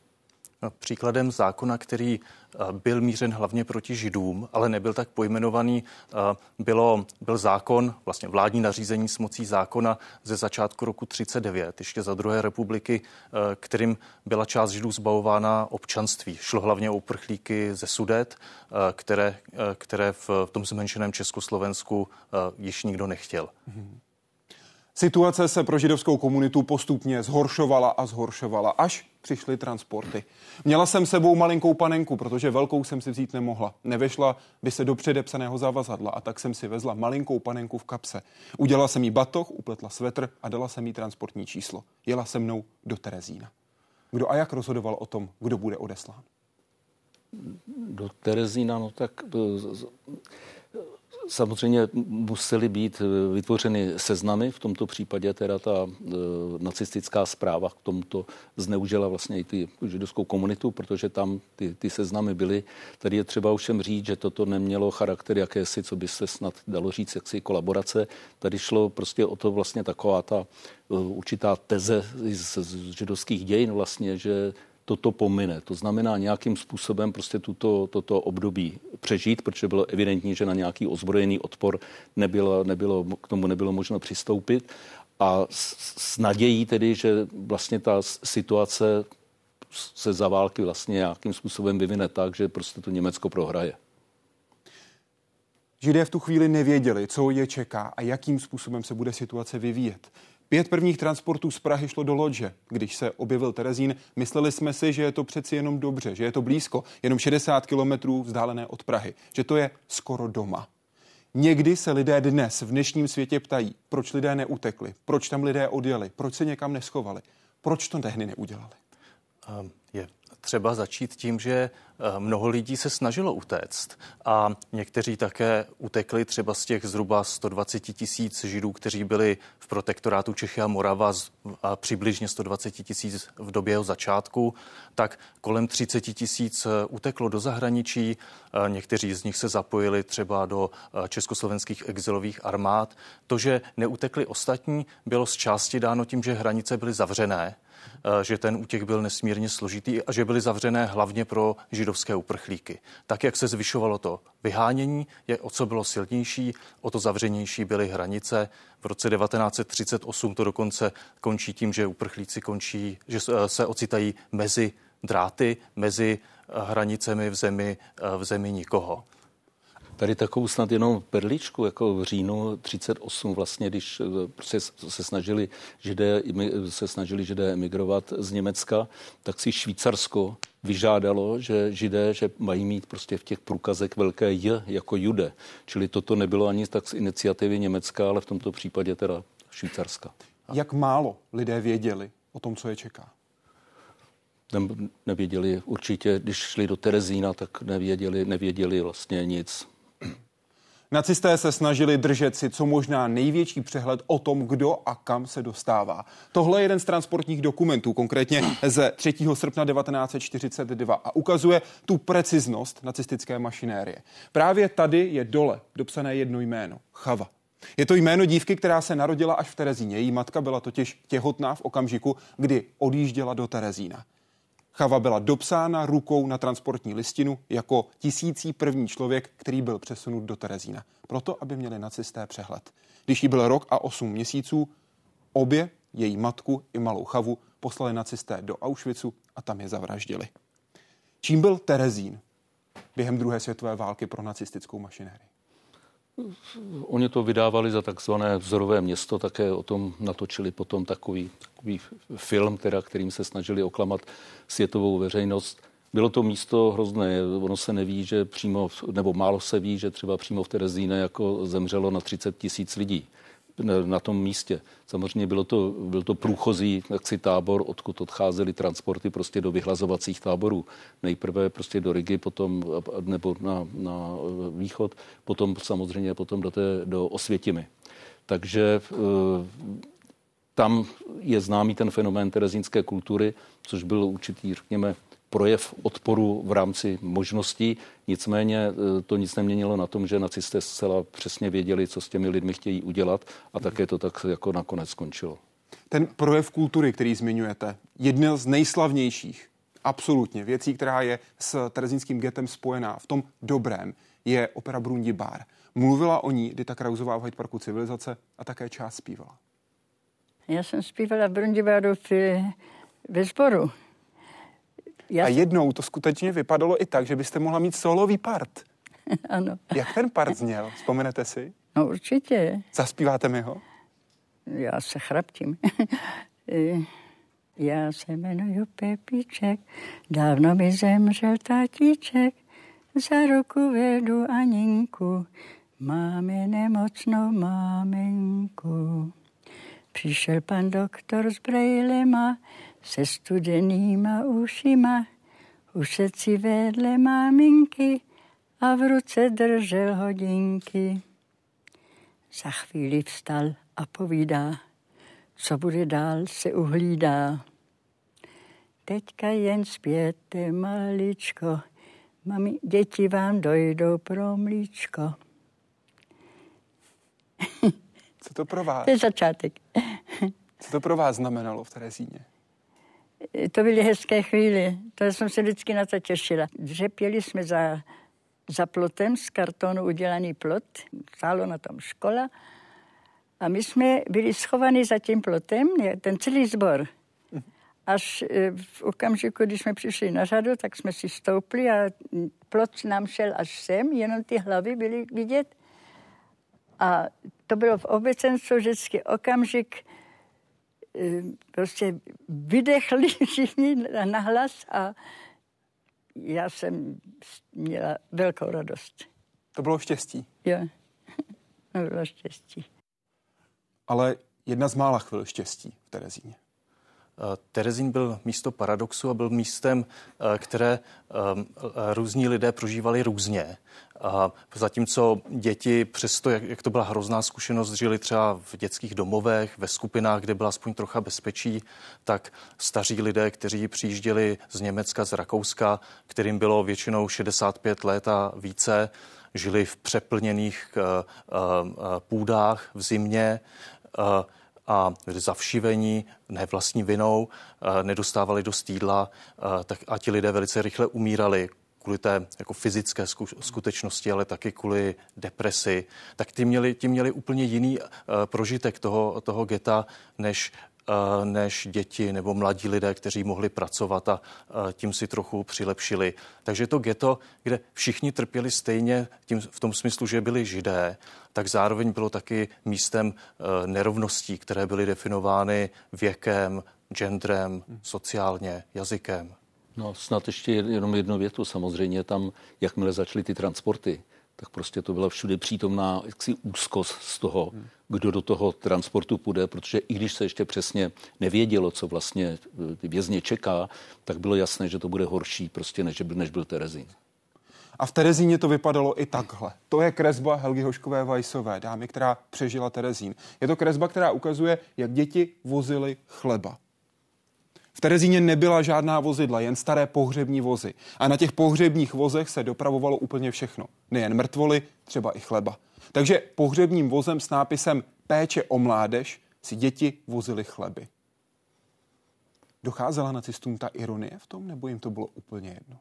Příkladem zákona, který eh, byl mířen hlavně proti židům, ale nebyl tak pojmenovaný, eh, bylo, byl zákon, vlastně vládní nařízení s mocí zákona ze začátku roku 39, ještě za druhé republiky, eh, kterým byla část židů zbavována občanství. Šlo hlavně o uprchlíky ze Sudet, které, které v tom zmenšeném Československu již nikdo nechtěl. Mm-hmm. Situace se pro židovskou komunitu postupně zhoršovala a zhoršovala, až přišly transporty. Měla jsem sebou malinkou panenku, protože velkou jsem si vzít nemohla. Nevešla by se do předepsaného zavazadla a tak jsem si vezla malinkou panenku v kapse. Udělala jsem jí batoh, upletla svetr a dala jsem jí transportní číslo. Jela se mnou do Terezína. Kdo a jak rozhodoval o tom, kdo bude odeslán? Do Terezína, no tak Samozřejmě musely být eh, vytvořeny seznamy, v tomto případě teda ta e, nacistická zpráva k tomuto zneužila vlastně i ty židovskou komunitu, protože tam ty, ty seznamy byly. Tady je třeba všem říct, že toto nemělo charakter jakési, co by se snad dalo říct, jaksi kolaborace. Tady šlo prostě o to vlastně taková ta uh, určitá teze z, z židovských dějin vlastně, že toto pomine. To znamená nějakým způsobem prostě tuto, toto období přežít, protože bylo evidentní, že na nějaký ozbrojený odpor nebylo, nebylo, k tomu nebylo možno přistoupit. A s, s nadějí tedy, že vlastně ta situace se za války vlastně nějakým způsobem vyvine tak, že prostě to Německo prohraje. Židé v tu chvíli nevěděli, co je čeká a jakým způsobem se bude situace vyvíjet. Pět prvních transportů z Prahy šlo do Lodže. Když se objevil Terezín, mysleli jsme si, že je to přeci jenom dobře, že je to blízko, jenom 60 kilometrů vzdálené od Prahy, že to je skoro doma. Někdy se lidé dnes v dnešním světě ptají, proč lidé neutekli, proč tam lidé odjeli, proč se někam neschovali, proč to tehdy neudělali. Je třeba začít tím, že eh, mnoho lidí se snažilo utéct a někteří také utekli třeba z těch zhruba 120 tisíc židů, kteří byli v protektorátu Čechy a Morava a přibližně 120 tisíc v době jeho začátku, tak kolem 30 tisíc eh, uteklo do zahraničí. Eh, někteří z nich se zapojili třeba do československých exilových armád. To, že neutekli ostatní, bylo z části dáno tím, že hranice byly zavřené že ten útěk byl nesmírně složitý a že byly zavřené hlavně pro židovské uprchlíky. Tak, jak se zvyšovalo to vyhánění, je o co bylo silnější, o to zavřenější byly hranice. V roce 1938 to dokonce končí tím, že uprchlíci končí, že se ocitají mezi dráty, mezi hranicemi v zemi, v zemi nikoho. Tady takovou snad jenom perličku, jako v říjnu 38 vlastně, když se, se snažili židé, se snažili židé emigrovat z Německa, tak si Švýcarsko vyžádalo, že židé, že mají mít prostě v těch průkazech velké J jako jude. Čili toto nebylo ani tak z iniciativy Německa, ale v tomto případě teda Švýcarska. Jak málo lidé věděli o tom, co je čeká? Nevěděli určitě, když šli do Terezína, tak nevěděli, nevěděli vlastně nic. Nacisté se snažili držet si co možná největší přehled o tom, kdo a kam se dostává. Tohle je jeden z transportních dokumentů, konkrétně ze 3. srpna 1942 a ukazuje tu preciznost nacistické mašinérie. Právě tady je dole dopsané jedno jméno. Chava. Je to jméno dívky, která se narodila až v Terezíně. Její matka byla totiž těhotná v okamžiku, kdy odjížděla do Terezína. Chava byla dopsána rukou na transportní listinu jako tisící první člověk, který byl přesunut do Terezína. Proto, aby měli nacisté přehled. Když jí byl rok a osm měsíců, obě, její matku i malou Chavu, poslali nacisté do Auschwitzu a tam je zavraždili. Čím byl Terezín během druhé světové války pro nacistickou mašinérii? Oni to vydávali za takzvané vzorové město, také o tom natočili potom takový, takový film, teda, kterým se snažili oklamat světovou veřejnost. Bylo to místo hrozné, ono se neví, že přímo, nebo málo se ví, že třeba přímo v Terezíne jako zemřelo na 30 tisíc lidí na tom místě. Samozřejmě bylo to, byl to průchozí jaksi tábor, odkud odcházely transporty prostě do vyhlazovacích táborů. Nejprve prostě do Rigi, potom nebo na, na východ, potom samozřejmě potom do, té, do Osvětimi. Takže e, tam je známý ten fenomén terezínské kultury, což byl určitý, řekněme, projev odporu v rámci možností. Nicméně e, to nic neměnilo na tom, že nacisté zcela přesně věděli, co s těmi lidmi chtějí udělat a také to tak jako nakonec skončilo. Ten projev kultury, který zmiňujete, jedna z nejslavnějších, absolutně, věcí, která je s terezínským getem spojená v tom dobrém, je opera Brundibár. Mluvila o ní Dita Krauzová v Hyde Parku civilizace a také část zpívala. Já jsem zpívala Brundibáru ve sboru. Já a jednou to skutečně vypadalo i tak, že byste mohla mít solový part. ano. Jak ten part zněl? Vzpomenete si? No určitě. Zaspíváte mi ho? Já se chraptím. Já se jmenuji Pepiček, dávno mi zemřel tatíček, za ruku vedu Aninku, máme nemocnou máminku. Přišel pan doktor s brejlema, se studenýma ušima, ušet si vedle máminky a v ruce držel hodinky. Za chvíli vstal a povídá, co bude dál, se uhlídá. Teďka jen zpěte maličko, mami, děti vám dojdou pro mlíčko. Co to pro vás? To je začátek. Co to pro vás znamenalo v Terezíně? To byly hezké chvíle. To jsem se vždycky na to těšila. Dřepěli jsme za, za plotem z kartonu udělaný plot. Stálo na tom škola. A my jsme byli schovaní za tím plotem, ten celý sbor. Až e, v okamžiku, když jsme přišli na řadu, tak jsme si stoupli a plot nám šel až sem, jenom ty hlavy byly vidět. A to bylo v obecenstvu vždycky okamžik, prostě vydechli všichni na hlas a já jsem měla velkou radost. To bylo štěstí. Jo, to bylo štěstí. Ale jedna z mála chvil štěstí v Terezíně. Eh, Terezín byl místo paradoxu a byl místem, eh, které různí lidé prožívali různě. A zatímco děti, přesto, jak, jak to byla hrozná zkušenost, žili třeba v dětských domovech, ve skupinách, kde byla aspoň trocha bezpečí, tak staří lidé, kteří přijížděli z Německa, z Rakouska, kterým bylo většinou 65 let a více, žili v přeplněných uh, půdách v zimě. A zavšivení, ne vlastní vinou, nedostávali do stýdla, tak a ti lidé velice rychle umírali kvůli té jako fyzické skutečnosti, ale taky kvůli depresi, tak ty měli, ty měli úplně jiný uh, prožitek toho, toho geta, než než děti nebo mladí lidé, kteří mohli pracovat a tím si trochu přilepšili. Takže to ghetto, kde všichni trpěli stejně tím, v tom smyslu, že byli židé, tak zároveň bylo taky místem nerovností, které byly definovány věkem, genderem, sociálně, jazykem. No snad ještě jenom jednu větu. Samozřejmě tam, jakmile začaly ty transporty, tak prostě to byla všude přítomná jaksi úzkost z toho, kdo do toho transportu půjde, protože i když se ještě přesně nevědělo, co vlastně ty vězně čeká, tak bylo jasné, že to bude horší prostě, než, než byl Terezín. A v Terezíně to vypadalo i takhle. To je kresba Helgy Hoškové Vajsové, dámy, která přežila Terezín. Je to kresba, která ukazuje, jak děti vozily chleba. V Terezíně nebyla žádná vozidla, jen staré pohřební vozy. A na těch pohřebních vozech se dopravovalo úplně všechno. Nejen mrtvoly, třeba i chleba. Takže pohřebním vozem s nápisem Péče o mládež si děti vozily chleby. Docházela nacistům ta ironie v tom, nebo jim to bylo úplně jedno?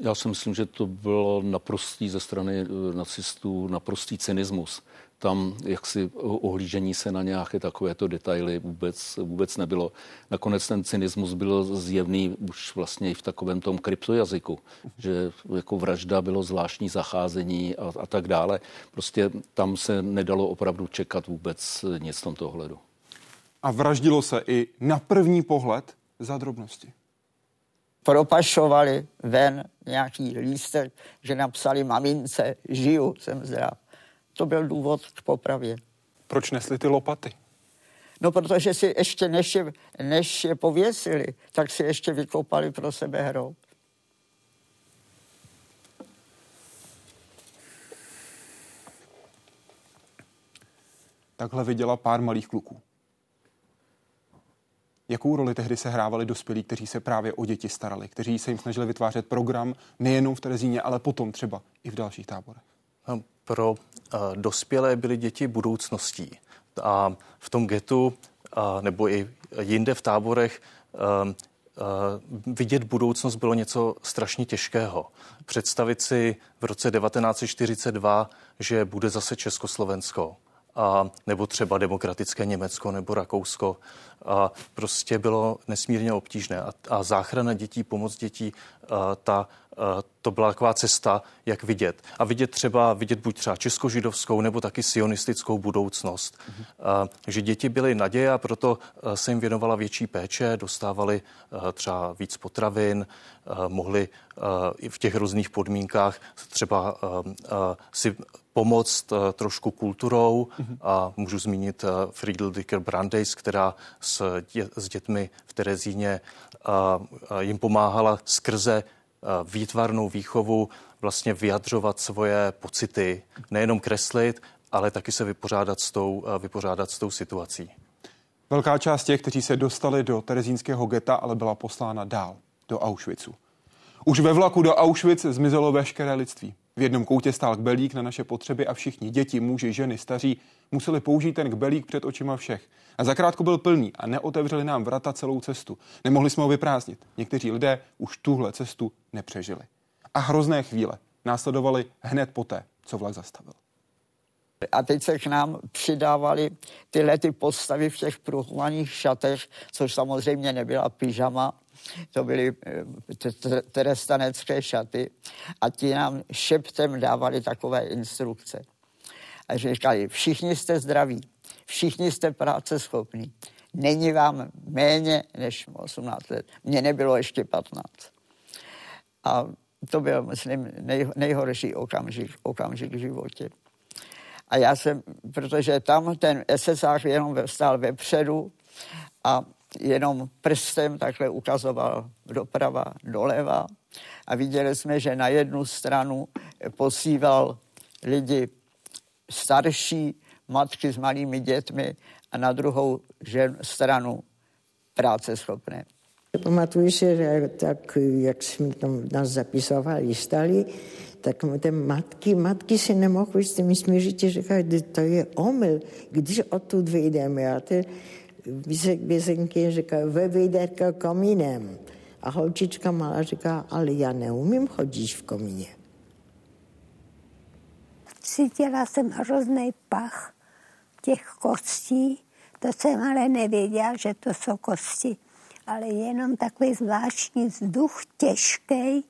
Já si myslím, že to bylo naprostý ze strany eh, nacistů, naprostý cynismus tam jaksi ohlížení se na nějaké takovéto detaily vůbec, vůbec nebylo. Nakonec ten cynismus byl zjevný už vlastně i v takovém tom kryptojazyku, že jako vražda bylo zvláštní zacházení a, a tak dále. Prostě tam se nedalo opravdu čekat vůbec nic v tomto ohledu. A vraždilo se i na první pohled za drobnosti propašovali ven nějaký lístek, že napsali mamince, žiju, jsem zdrav. To byl důvod k popravě. Proč nesli ty lopaty? No, protože si ještě, než je, než je pověsili, tak si ještě vykopali pro sebe hrob. Takhle viděla pár malých kluků. Jakou roli tehdy se hrávali dospělí, kteří se právě o děti starali, kteří se jim snažili vytvářet program nejenom v Terezíně, ale potom třeba i v dalších táborech? pro uh, dospělé byly děti budoucností. A v tom getu uh, nebo i jinde v táborech uh, vidět budoucnost bylo něco strašně těžkého. Představit si v roce 1942, že bude zase Československo, a, nebo třeba demokratické Německo nebo Rakousko, a prostě bylo nesmírně obtížné. A, a záchrana dětí, pomoc dětí, ta Eh, to byla taková cesta, jak vidět. A vidět třeba, vidět buď třeba českožidovskou nebo taky sionistickou budoucnost. Mm-hmm. Že děti byly naděje a proto eh, se jim věnovala větší péče, dostávali třeba víc potravin, mohli v těch různých podmínkách třeba si pomoct trošku kulturou mm-hmm. a můžu zmínit Friedel Dicker Brandeis, která s, dě, s dětmi v Terezíně jim pomáhala skrze výtvarnou výchovu vlastně vyjadřovat svoje pocity, nejenom kreslit, ale taky se vypořádat s tou, vypořádat s tou situací. Velká část těch, kteří se dostali do terezínského geta, ale byla poslána dál, do Auschwitzu. Už ve vlaku do Auschwitz zmizelo veškeré lidství. V jednom koutě stál kbelík na naše potřeby a všichni, děti, muži, ženy, staří, museli použít ten kbelík před očima všech. A zakrátko byl plný a neotevřeli nám vrata celou cestu. Nemohli jsme ho vyprázdnit. Někteří lidé už tuhle cestu nepřežili. A hrozné chvíle následovaly hned poté, co vlak zastavil. A teď se k nám přidávali tyhle ty postavy v těch pruhovaných šatech, což samozřejmě nebyla pyžama, to byly eh, trestanecké šaty a ti nám šeptem dávali takové instrukce. A říkali, všichni jste zdraví, všichni jste práce schopní. Není vám méně než 18 let. Mně nebylo ještě 15. A to byl, myslím, nej, nejhorší okamžik, okamžik v životě. A já jsem, protože tam ten SSář jenom stál vepředu a jenom prstem takhle ukazoval doprava, doleva a viděli jsme, že na jednu stranu posíval lidi starší, matky s malými dětmi a na druhou žen, stranu práce schopné. Pamatuju si, že tak, jak jsme tam nás zapisovali, stali, tak te matky, matky si nemohly s tím smířit, že to je omyl, když odtud vyjdeme. A ty vězenky říkají, ve vyjdete komínem. A holčička malá říká, ale já neumím chodit v komíně. Cítila jsem hrozný pach těch kostí, To jsem ale nevěděla, že to jsou kosti. Ale jenom takový zvláštní vzduch, těžký,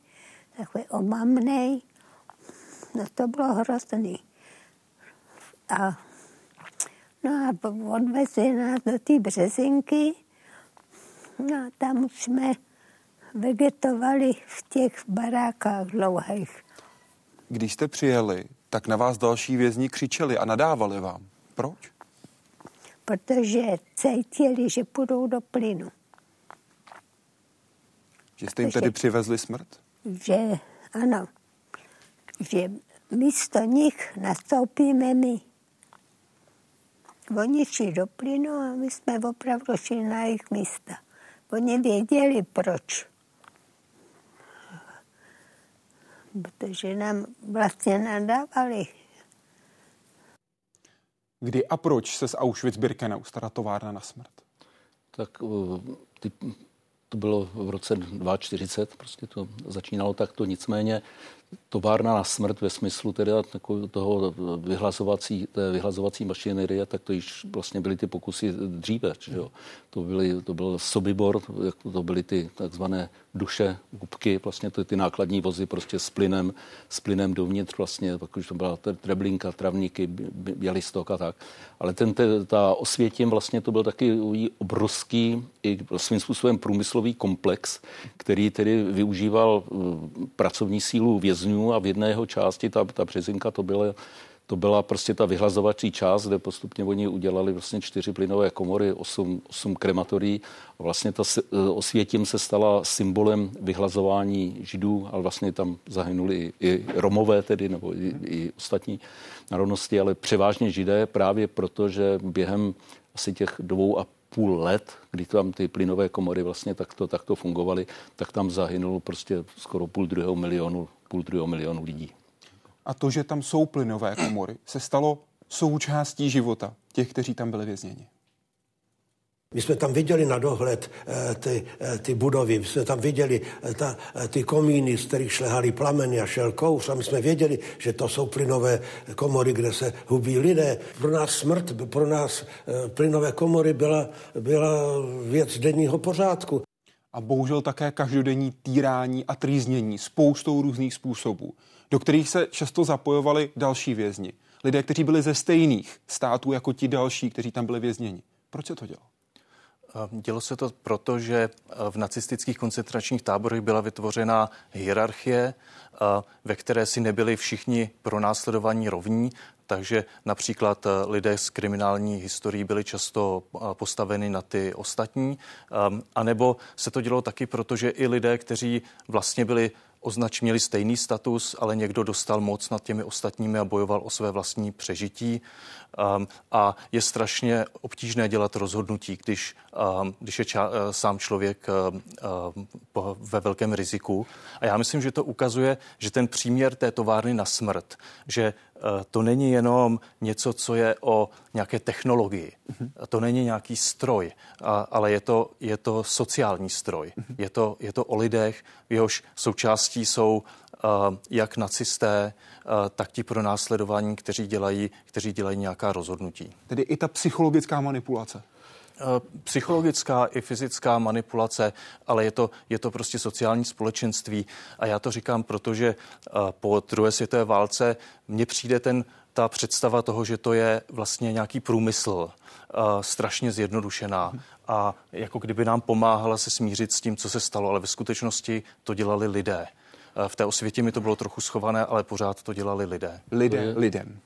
takový omamný. No to bylo hrozný. A, no a odvezli nás do té březinky. No a tam jsme vegetovali v těch barákách dlouhých. Když jste přijeli, tak na vás další vězni křičeli a nadávali vám. Proč? Protože cítili, že půjdou do plynu. Že jste jim tedy přivezli smrt? Že ano, že místo nich nastoupíme my. Oni šli do plynu a my jsme opravdu šli na jejich místa. Oni věděli, proč. Protože nám vlastně nadávali. Kdy a proč se z Auschwitz-Birkenau stala továrna na smrt? Tak eh, ty, to bylo v roce 2040, prostě to začínalo takto, nicméně továrna na smrt ve smyslu teda toho vyhlazovací, té vyhlazovací mašinerie, tak to již vlastně byly ty pokusy dříve. Jo? To, byly, to byl Sobibor, to byly ty takzvané duše, gubky, vlastně to ty nákladní vozy prostě s plynem, s plynem dovnitř vlastně, pak už to byla treblinka, travníky, bělistok a tak. Ale ten, ta osvětím vlastně to byl taky obrovský i svým způsobem průmyslový komplex, který tedy využíval uh, pracovní sílu vězňů a v jedné jeho části ta, ta březinka to byla to byla prostě ta vyhlazovací část, kde postupně oni udělali vlastně čtyři plynové komory, osm, osm krematorií. A vlastně ta e, osvětím se stala symbolem vyhlazování židů, ale vlastně tam zahynuli i, i Romové tedy, nebo i, i ostatní národnosti, ale převážně židé právě proto, že během asi těch dvou a půl let, kdy tam ty plynové komory vlastně takto, takto fungovaly, tak tam zahynulo prostě skoro půl druhého milionu, půl druhého milionu lidí a to, že tam jsou plynové komory, se stalo součástí života těch, kteří tam byli vězněni. My jsme tam viděli na dohled eh, ty, eh, ty budovy, my jsme tam viděli eh, ta, ty komíny, z kterých šlehali plameny a šel kouř a my jsme věděli, že to jsou plynové komory, kde se hubí lidé. Pro nás smrt, pro nás plynové komory byla, byla věc denního pořádku. A bohužel také každodenní týrání a trýznění spoustou různých způsobů do kterých se často zapojovali další vězni. Lidé, kteří byli ze stejných států jako ti další, kteří tam byli vězněni. Proč se to dělo? Dělo se to proto, že v nacistických koncentračních táborech byla vytvořena hierarchie, ve které si nebyli všichni pro následování rovní, takže například lidé s kriminální historií byli často postaveni na ty ostatní, a nebo se to dělo taky proto, že i lidé, kteří vlastně byli označ měli stejný status, ale někdo dostal moc nad těmi ostatními a bojoval o své vlastní přežití. Um, a je strašně obtížné dělat rozhodnutí, když, um, když je ča, uh, sám člověk uh, ve velkém riziku. A já myslím, že to ukazuje, že ten příměr té továrny na smrt, že Eh, to není jenom něco, co je o nějaké technologii. Mm-hmm. To není nějaký stroj, ale je to, je to sociální stroj. Mm-hmm. Je, to, je to o lidech, jehož součástí jsou jak nacisté, tak ti pro následování, kteří dělají, kteří dělají nějaká rozhodnutí. Tedy i ta psychologická manipulace. Psychologická i fyzická manipulace, ale je to, je to prostě sociální společenství. A já to říkám, protože po druhé světové válce mně přijde ten, ta představa toho, že to je vlastně nějaký průmysl, strašně zjednodušená a jako kdyby nám pomáhala se smířit s tím, co se stalo, ale ve skutečnosti to dělali lidé. V té osvětě mi to bylo trochu schované, ale pořád to dělali lidé. Lidé lidem.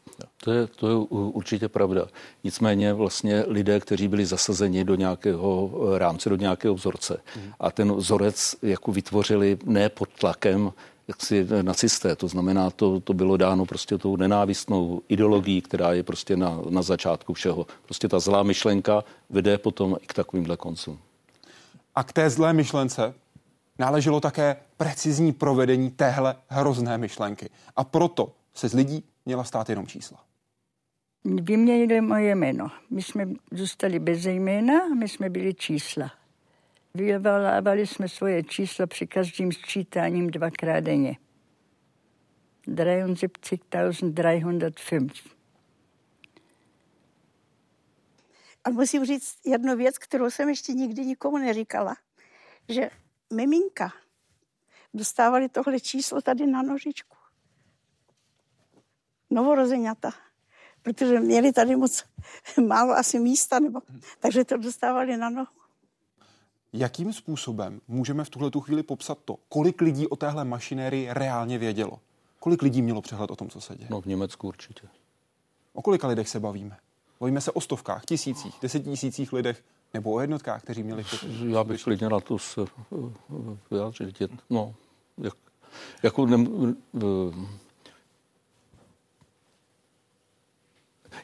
To je, to je určitě pravda. Nicméně vlastně lidé, kteří byli zasazeni do nějakého eh, rámce, do nějakého vzorce. A ten vzorec jako vytvořili ne pod tlakem jak si nacisté. To znamená, to, to bylo dáno prostě tou nenávistnou ideologií, která je prostě na, na začátku všeho. Prostě ta zlá myšlenka vede potom i k takovýmhle koncům. A k té zlé myšlence náleželo také precizní provedení téhle hrozné myšlenky. A proto se z lidí měla stát jenom čísla. Vyměnili moje jméno. My jsme zůstali bez jména a my jsme byli čísla. Vyvolávali jsme svoje čísla při každým sčítáním dvakrát denně. 73.305. A musím říct jednu věc, kterou jsem ještě nikdy nikomu neříkala, že miminka dostávali tohle číslo tady na nožičku. Novorozeňata. Protože měli tady moc málo asi místa, nebo, takže to dostávali na nohu. Jakým způsobem můžeme v tuhle chvíli popsat to, kolik lidí o téhle mašinérii reálně vědělo? Kolik lidí mělo přehled o tom, co se děje? No v Německu určitě. O kolika lidech se bavíme? Bavíme se o stovkách, tisících, desetitisících lidech nebo o jednotkách, kteří měli? Já bych klidně na to se vyjádřit. No, jak, jako ne,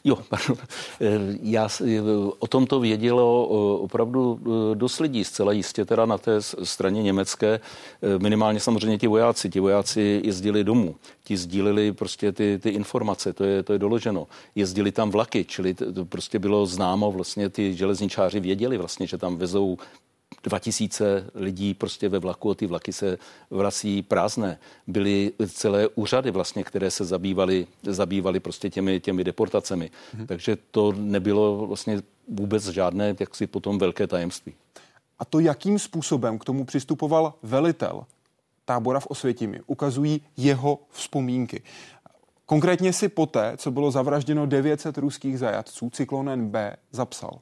Jo, pardon. Eh, já, eh, o tom to vědělo eh, opravdu dost lidí, zcela jistě teda na té straně německé, minimálně samozřejmě ti vojáci. Ti vojáci jezdili domů, ti sdíleli prostě ty, ty informace, to je, to je doloženo. Jezdili tam vlaky, čili to, prostě bylo známo, vlastně ty železničáři věděli vlastně, že tam vezou 2000 lidí prostě ve vlaku a ty vlaky se vrací prázdné. Byly celé úřady vlastně, které se zabývaly, zabývaly prostě těmi, těmi deportacemi. Hmm. Takže to nebylo vlastně vůbec žádné jaksi potom velké tajemství. A to, jakým způsobem k tomu přistupoval velitel tábora v Osvětimi, ukazují jeho vzpomínky. Konkrétně si poté, co bylo zavražděno 900 ruských zajatců, cyklonen B zapsal.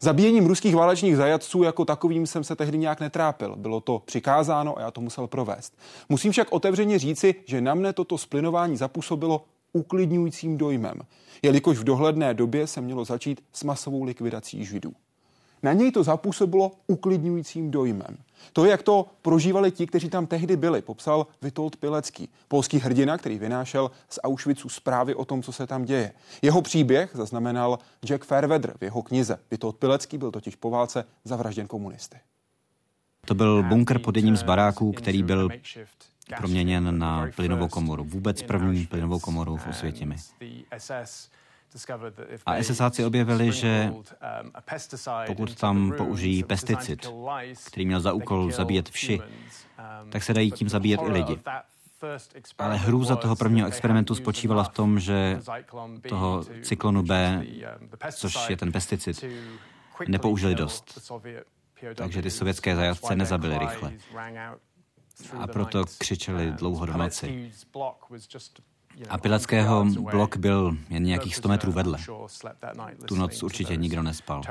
Zabíjením ruských válečných zajatců jako takovým jsem se tehdy nějak netrápil. Bylo to přikázáno a já to musel provést. Musím však otevřeně říci, že na mne toto splinování zapůsobilo uklidňujícím dojmem, jelikož v dohledné době se mělo začít s masovou likvidací židů. Na něj to zapůsobilo uklidňujícím dojmem. To, jak to prožívali ti, kteří tam tehdy byli, popsal Vitold Pilecký, polský hrdina, který vynášel z Auschwitzu zprávy o tom, co se tam děje. Jeho příběh zaznamenal Jack Fairweather v jeho knize. Vitold Pilecký byl totiž po válce zavražděn komunisty. To byl bunkr pod jedním z baráků, který byl proměněn na plynovou komoru. Vůbec první plynovou komoru v Osvětimi. A SSáci objevili, že pokud tam použijí pesticid, který měl za úkol zabíjet vši, tak se dají tím zabíjet i lidi. Ale hrůza toho prvního experimentu spočívala v tom, že toho cyklonu B, což je ten pesticid, nepoužili dost. Takže ty sovětské zajatce nezabili rychle. A proto křičeli dlouho do noci. A Pilackého blok byl jen nějakých 100 metrů vedle. Tu noc určitě nikdo nespal,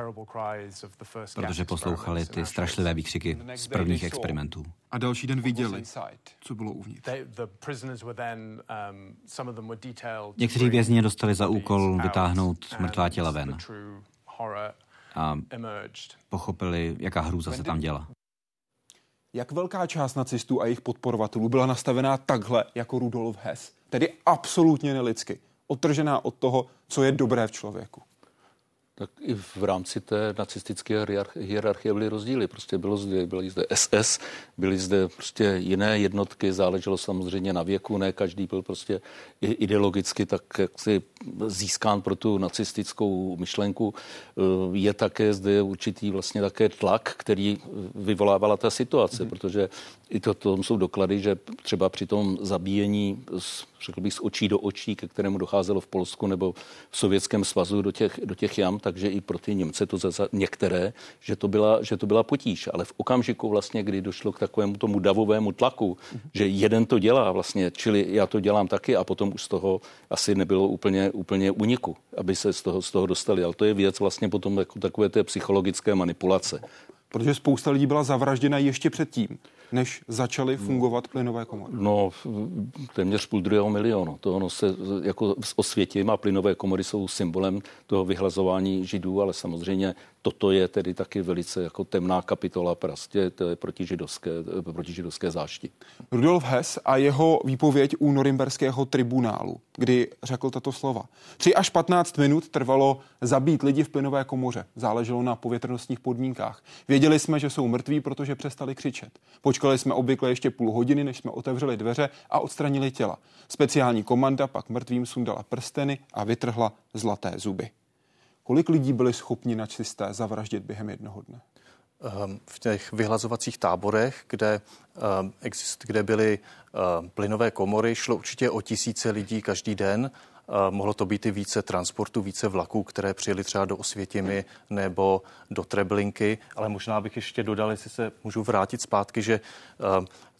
protože poslouchali ty strašlivé výkřiky z prvních experimentů. A další den viděli, co bylo uvnitř. Někteří vězni dostali za úkol vytáhnout mrtvá těla ven a pochopili, jaká hrůza se tam děla. Jak velká část nacistů a jejich podporovatelů byla nastavená takhle jako Rudolf Hess? Tedy absolutně nelidsky. Otržená od toho, co je dobré v člověku tak i v rámci té nacistické hierarchie byly rozdíly. Prostě bylo zde, byly zde SS, byly zde prostě jiné jednotky, záleželo samozřejmě na věku, ne každý byl prostě ideologicky tak jaksi získán pro tu nacistickou myšlenku. Eh, je také zde určitý vlastně také tlak, který vyvolávala ta situace, mm-hmm. protože i to, to jsou doklady, že třeba při tom zabíjení z, řekl bych, z očí do očí, ke kterému docházelo v Polsku nebo v Sovětském svazu do těch, do těch jam, takže i pro ty Němce to za některé, že to, byla, že to byla potíž. Ale v okamžiku vlastně, kdy došlo k takovému tomu davovému tlaku, mm-hmm. že jeden to dělá vlastně, čili já to dělám taky a potom už z toho asi nebylo úplně, úplně uniku, aby se z toho, z toho dostali. Ale to je věc vlastně potom jako takové té psychologické manipulace. Protože spousta lidí byla zavražděna ještě předtím než začaly fungovat plynové komory? No, téměř půl druhého milionu. To ono se jako osvětím a plynové komory jsou symbolem toho vyhlazování židů, ale samozřejmě toto je tedy taky velice jako temná kapitola prostě protižidovské, protižidovské zášti. Rudolf Hess a jeho výpověď u norimberského tribunálu, kdy řekl tato slova. 3 až 15 minut trvalo zabít lidi v plynové komoře. Záleželo na povětrnostních podmínkách. Věděli jsme, že jsou mrtví, protože přestali křičet. Počkali jsme obvykle ještě půl hodiny, než jsme otevřeli dveře a odstranili těla. Speciální komanda pak mrtvým sundala prsteny a vytrhla zlaté zuby. Kolik lidí byli schopni nacisté zavraždit během jednoho dne? Ehm, v těch vyhlazovacích táborech, kde, ehm, exist, kde byly ehm, plynové komory, šlo určitě o tisíce lidí každý den Mohlo to být i více transportu, více vlaků, které přijeli třeba do Osvětimi nebo do Treblinky, ale možná bych ještě dodal, jestli se můžu vrátit zpátky, že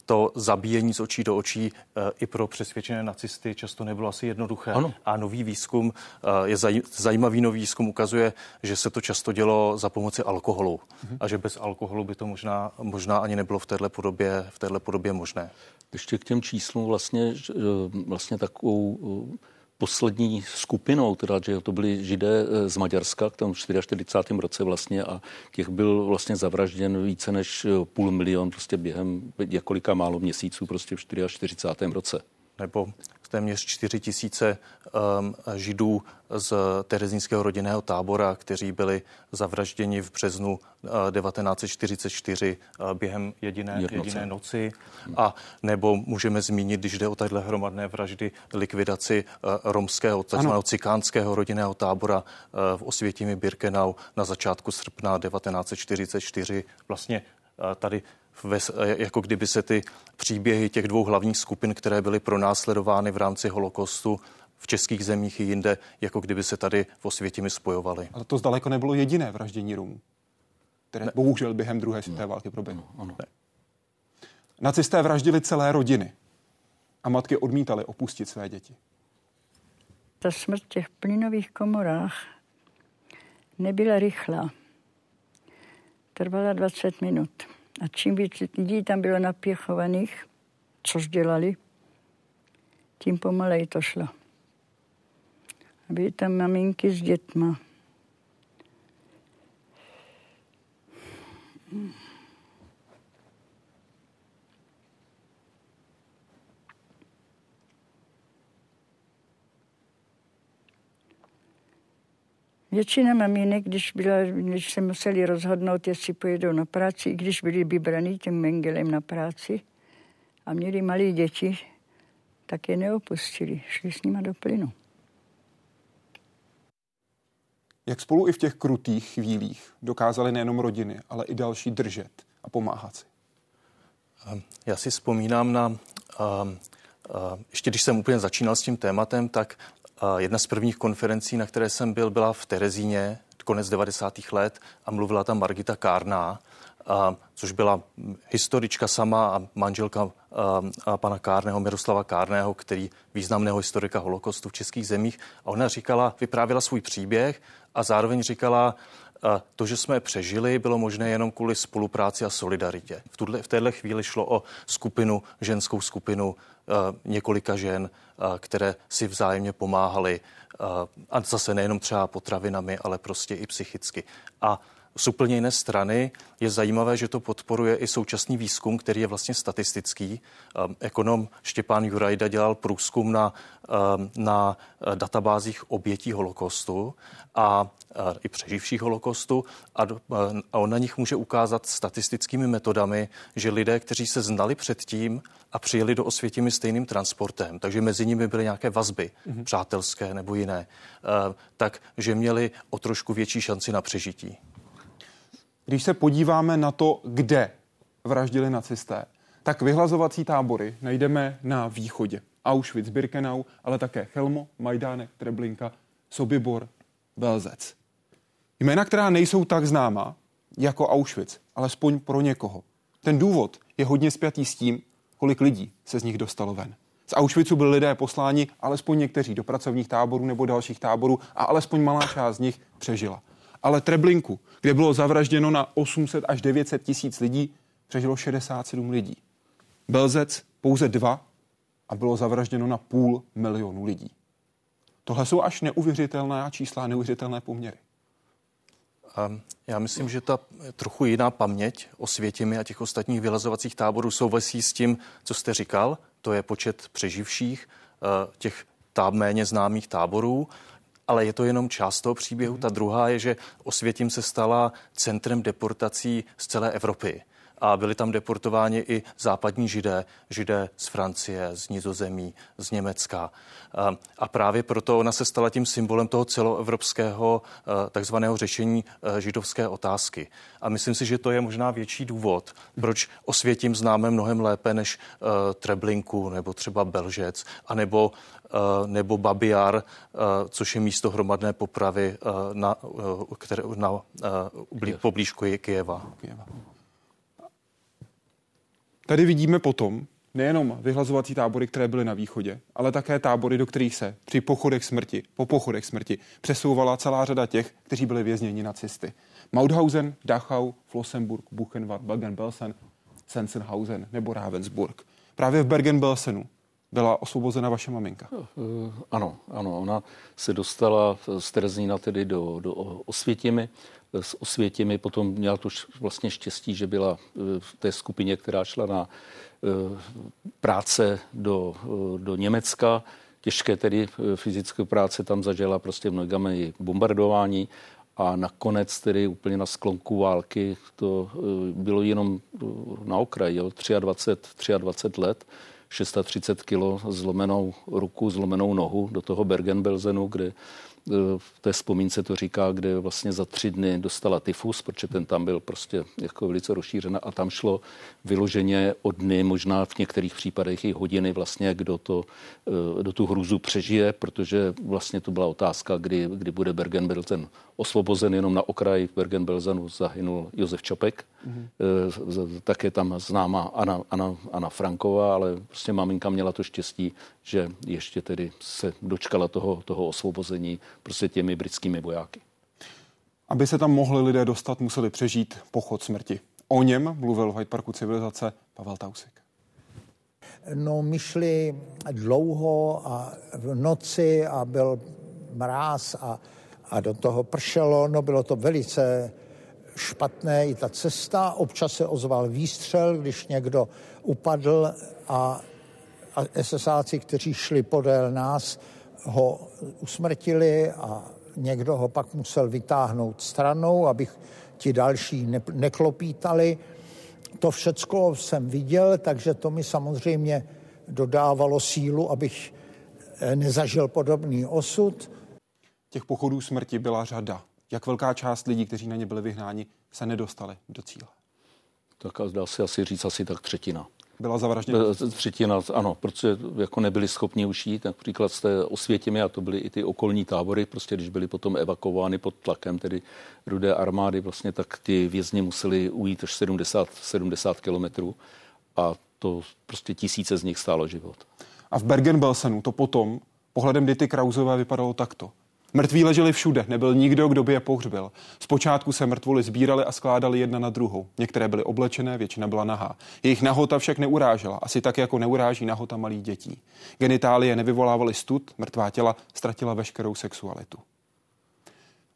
to zabíjení z očí do očí eh, i pro přesvědčené nacisty často nebylo asi jednoduché. Ano. A nový výzkum, eh, je zajímavý nový výzkum, ukazuje, že se to často dělo za pomoci alkoholu mhm. a že bez alkoholu by to možná, možná ani nebylo v této podobě, v této podobě možné. Ještě k těm číslům vlastně, eh, vlastně takovou poslední skupinou, teda, že to byli židé eh, z Maďarska k tomu 44. roce vlastně a těch byl vlastně zavražděn více než eh, půl milion prostě během několika málo měsíců prostě v 44. roce. Nebo téměř 4 tisíce um, židů z terezínského rodinného tábora, kteří byli zavražděni v březnu uh, 1944 uh, během jediné, jediné noci. A nebo můžeme zmínit, když jde o tahle hromadné vraždy, likvidaci uh, romského, takzvaného cikánského rodinného tábora uh, v Osvětimi Birkenau na začátku srpna 1944. Vlastně uh, tady ve, jako kdyby se ty příběhy těch dvou hlavních skupin, které byly pronásledovány v rámci holokostu v českých zemích i jinde, jako kdyby se tady v Osvětimi spojovaly. Ale to zdaleko nebylo jediné vraždění Romů, které ne. bohužel během druhé světové války proběhlo. Ano. Ne. Nacisté vraždili celé rodiny a matky odmítaly opustit své děti. Ta smrt v těch plynových komorách nebyla rychlá. Trvala 20 minut. A čím víc lidí tam bylo napěchovaných, což dělali, tím pomalej to šlo. A byly tam maminky s dětma. Většina maminek, když, byla, když se museli rozhodnout, jestli pojedou na práci, i když byli vybraní tím Mengelem na práci a měli malé děti, tak je neopustili, šli s nima do plynu. Jak spolu i v těch krutých chvílích dokázali nejenom rodiny, ale i další držet a pomáhat si? Ehm, já si vzpomínám na, um, ještě když jsem úplně začínal s tím tématem, tak Jedna z prvních konferencí, na které jsem byl, byla v Terezíně, konec 90. let a mluvila tam Margita Kárná, a, což byla historička sama a manželka a, pana Kárného, Miroslava Kárného, který významného historika holokostu v českých zemích. A ona říkala, vyprávěla svůj příběh a zároveň říkala, to, že jsme přežili, bylo možné jenom kvůli spolupráci a solidaritě. V, tuhle, v téhle chvíli šlo o skupinu, ženskou skupinu několika žen, které si vzájemně pomáhaly. A zase nejenom třeba potravinami, ale prostě i psychicky. A z úplně jiné strany je zajímavé, že to podporuje i současný výzkum, který je vlastně statistický. Ehm, ekonom Štěpán Jurajda dělal průzkum na, ehm, na eh, databázích obětí holokostu a eh, i přeživších holokostu a, eh, a on na nich může ukázat statistickými metodami, že lidé, kteří se znali předtím a přijeli do Osvětimi stejným transportem, takže mezi nimi byly nějaké vazby, mm-hmm. přátelské nebo jiné, tak že měli o trošku větší šanci na přežití. Když se podíváme na to, kde vraždili nacisté, tak vyhlazovací tábory najdeme na východě. Auschwitz, Birkenau, ale také Chelmo, Majdánek, Treblinka, Sobibor, Belzec. Jména, která nejsou tak známa jako Auschwitz, alespoň pro někoho. Ten důvod je hodně spjatý s tím, kolik lidí se z nich dostalo ven. Z Auschwitzu byli lidé posláni, alespoň někteří do pracovních táborů nebo dalších táborů a alespoň malá část z nich přežila ale Treblinku, kde bylo zavražděno na 800 až 900 tisíc lidí, přežilo 67 lidí. Belzec pouze dva a bylo zavražděno na půl milionu lidí. Tohle jsou až neuvěřitelná čísla neuvěřitelné poměry. Um, já myslím, že ta trochu jiná paměť o světěmi a těch ostatních vylazovacích táborů souvisí s tím, co jste říkal, to je počet přeživších uh, těch táb méně známých táborů ale je to jenom část toho příběhu. Ta druhá je, že Osvětím se stala centrem deportací z celé Evropy. A byli tam deportováni i západní židé, židé z Francie, z Nizozemí, z Německa. A právě proto ona se stala tím symbolem toho celoevropského takzvaného řešení židovské otázky. A myslím si, že to je možná větší důvod, proč Osvětím známe mnohem lépe než Treblinku nebo třeba Belžec, anebo nebo Babiar, což je místo hromadné popravy na, které, na, poblíž Kijeva. Tady vidíme potom nejenom vyhlazovací tábory, které byly na východě, ale také tábory, do kterých se při pochodech smrti, po pochodech smrti přesouvala celá řada těch, kteří byli vězněni nacisty. Mauthausen, Dachau, Flossenburg, Buchenwald, Bergen-Belsen, Sensenhausen nebo Ravensburg. Právě v Bergen-Belsenu byla osvobozena vaše maminka. Ano, ano, ona se dostala z Terezína tedy do, do Osvětimi s Osvětěmi. Potom měla to vlastně štěstí, že byla e, v té skupině, která šla na e, práce do, e, do Německa. Těžké tedy fyzické práce tam zažila prostě mnohými bombardování a nakonec tedy úplně na sklonku války to bylo jenom na okraji, jo, 23, 23 let, 630 kilo zlomenou ruku, zlomenou nohu do toho Bergen-Belsenu, kde v té vzpomínce to říká, kde vlastně za tři dny dostala tyfus, protože ten tam byl prostě jako velice rozšířená a tam šlo vyloženě o dny, možná v některých případech i hodiny vlastně, kdo to, eh, do tu hruzu přežije, protože vlastně to byla otázka, kdy, kdy bude Bergen-Belsen osvobozen jenom na okraji Bergen-Belsenu zahynul Josef Čopek, mm-hmm. také tam známá Anna, Anna, Anna Franková, ale prostě maminka měla to štěstí, že ještě tedy se dočkala toho, toho osvobození prostě těmi britskými vojáky. Aby se tam mohli lidé dostat, museli přežít pochod smrti. O něm mluvil v Hyde Parku civilizace Pavel Tausik. No, my šli dlouho a v noci a byl mráz a, a do toho pršelo. No, bylo to velice špatné i ta cesta. Občas se ozval výstřel, když někdo upadl a, a SSáci, kteří šli podél nás, ho usmrtili a někdo ho pak musel vytáhnout stranou, abych ti další ne, neklopítali. To všecko jsem viděl, takže to mi samozřejmě dodávalo sílu, abych eh, nezažil podobný osud. Těch pochodů smrti byla řada. Jak velká část lidí, kteří na ně byli vyhnáni, se nedostali do cíle? Tak dá se asi říct asi tak třetina byla zavražděna? Třetina, ano, protože jako nebyli schopni už jít, například z té Osvětěmi, a to byly i ty okolní tábory, prostě když byli potom evakuovány pod tlakem tedy rudé armády, vlastně tak ty vězni museli ujít až 70, 70 kilometrů a to prostě tisíce z nich stálo život. A v Bergen-Belsenu to potom pohledem Dity Krauzové vypadalo takto. Mrtví leželi všude, nebyl nikdo, kdo by je pohřbil. Zpočátku se mrtvoly sbírali a skládali jedna na druhou. Některé byly oblečené, většina byla nahá. Jejich nahota však neurážela, asi tak, jako neuráží nahota malých dětí. Genitálie nevyvolávaly stud, mrtvá těla ztratila veškerou sexualitu.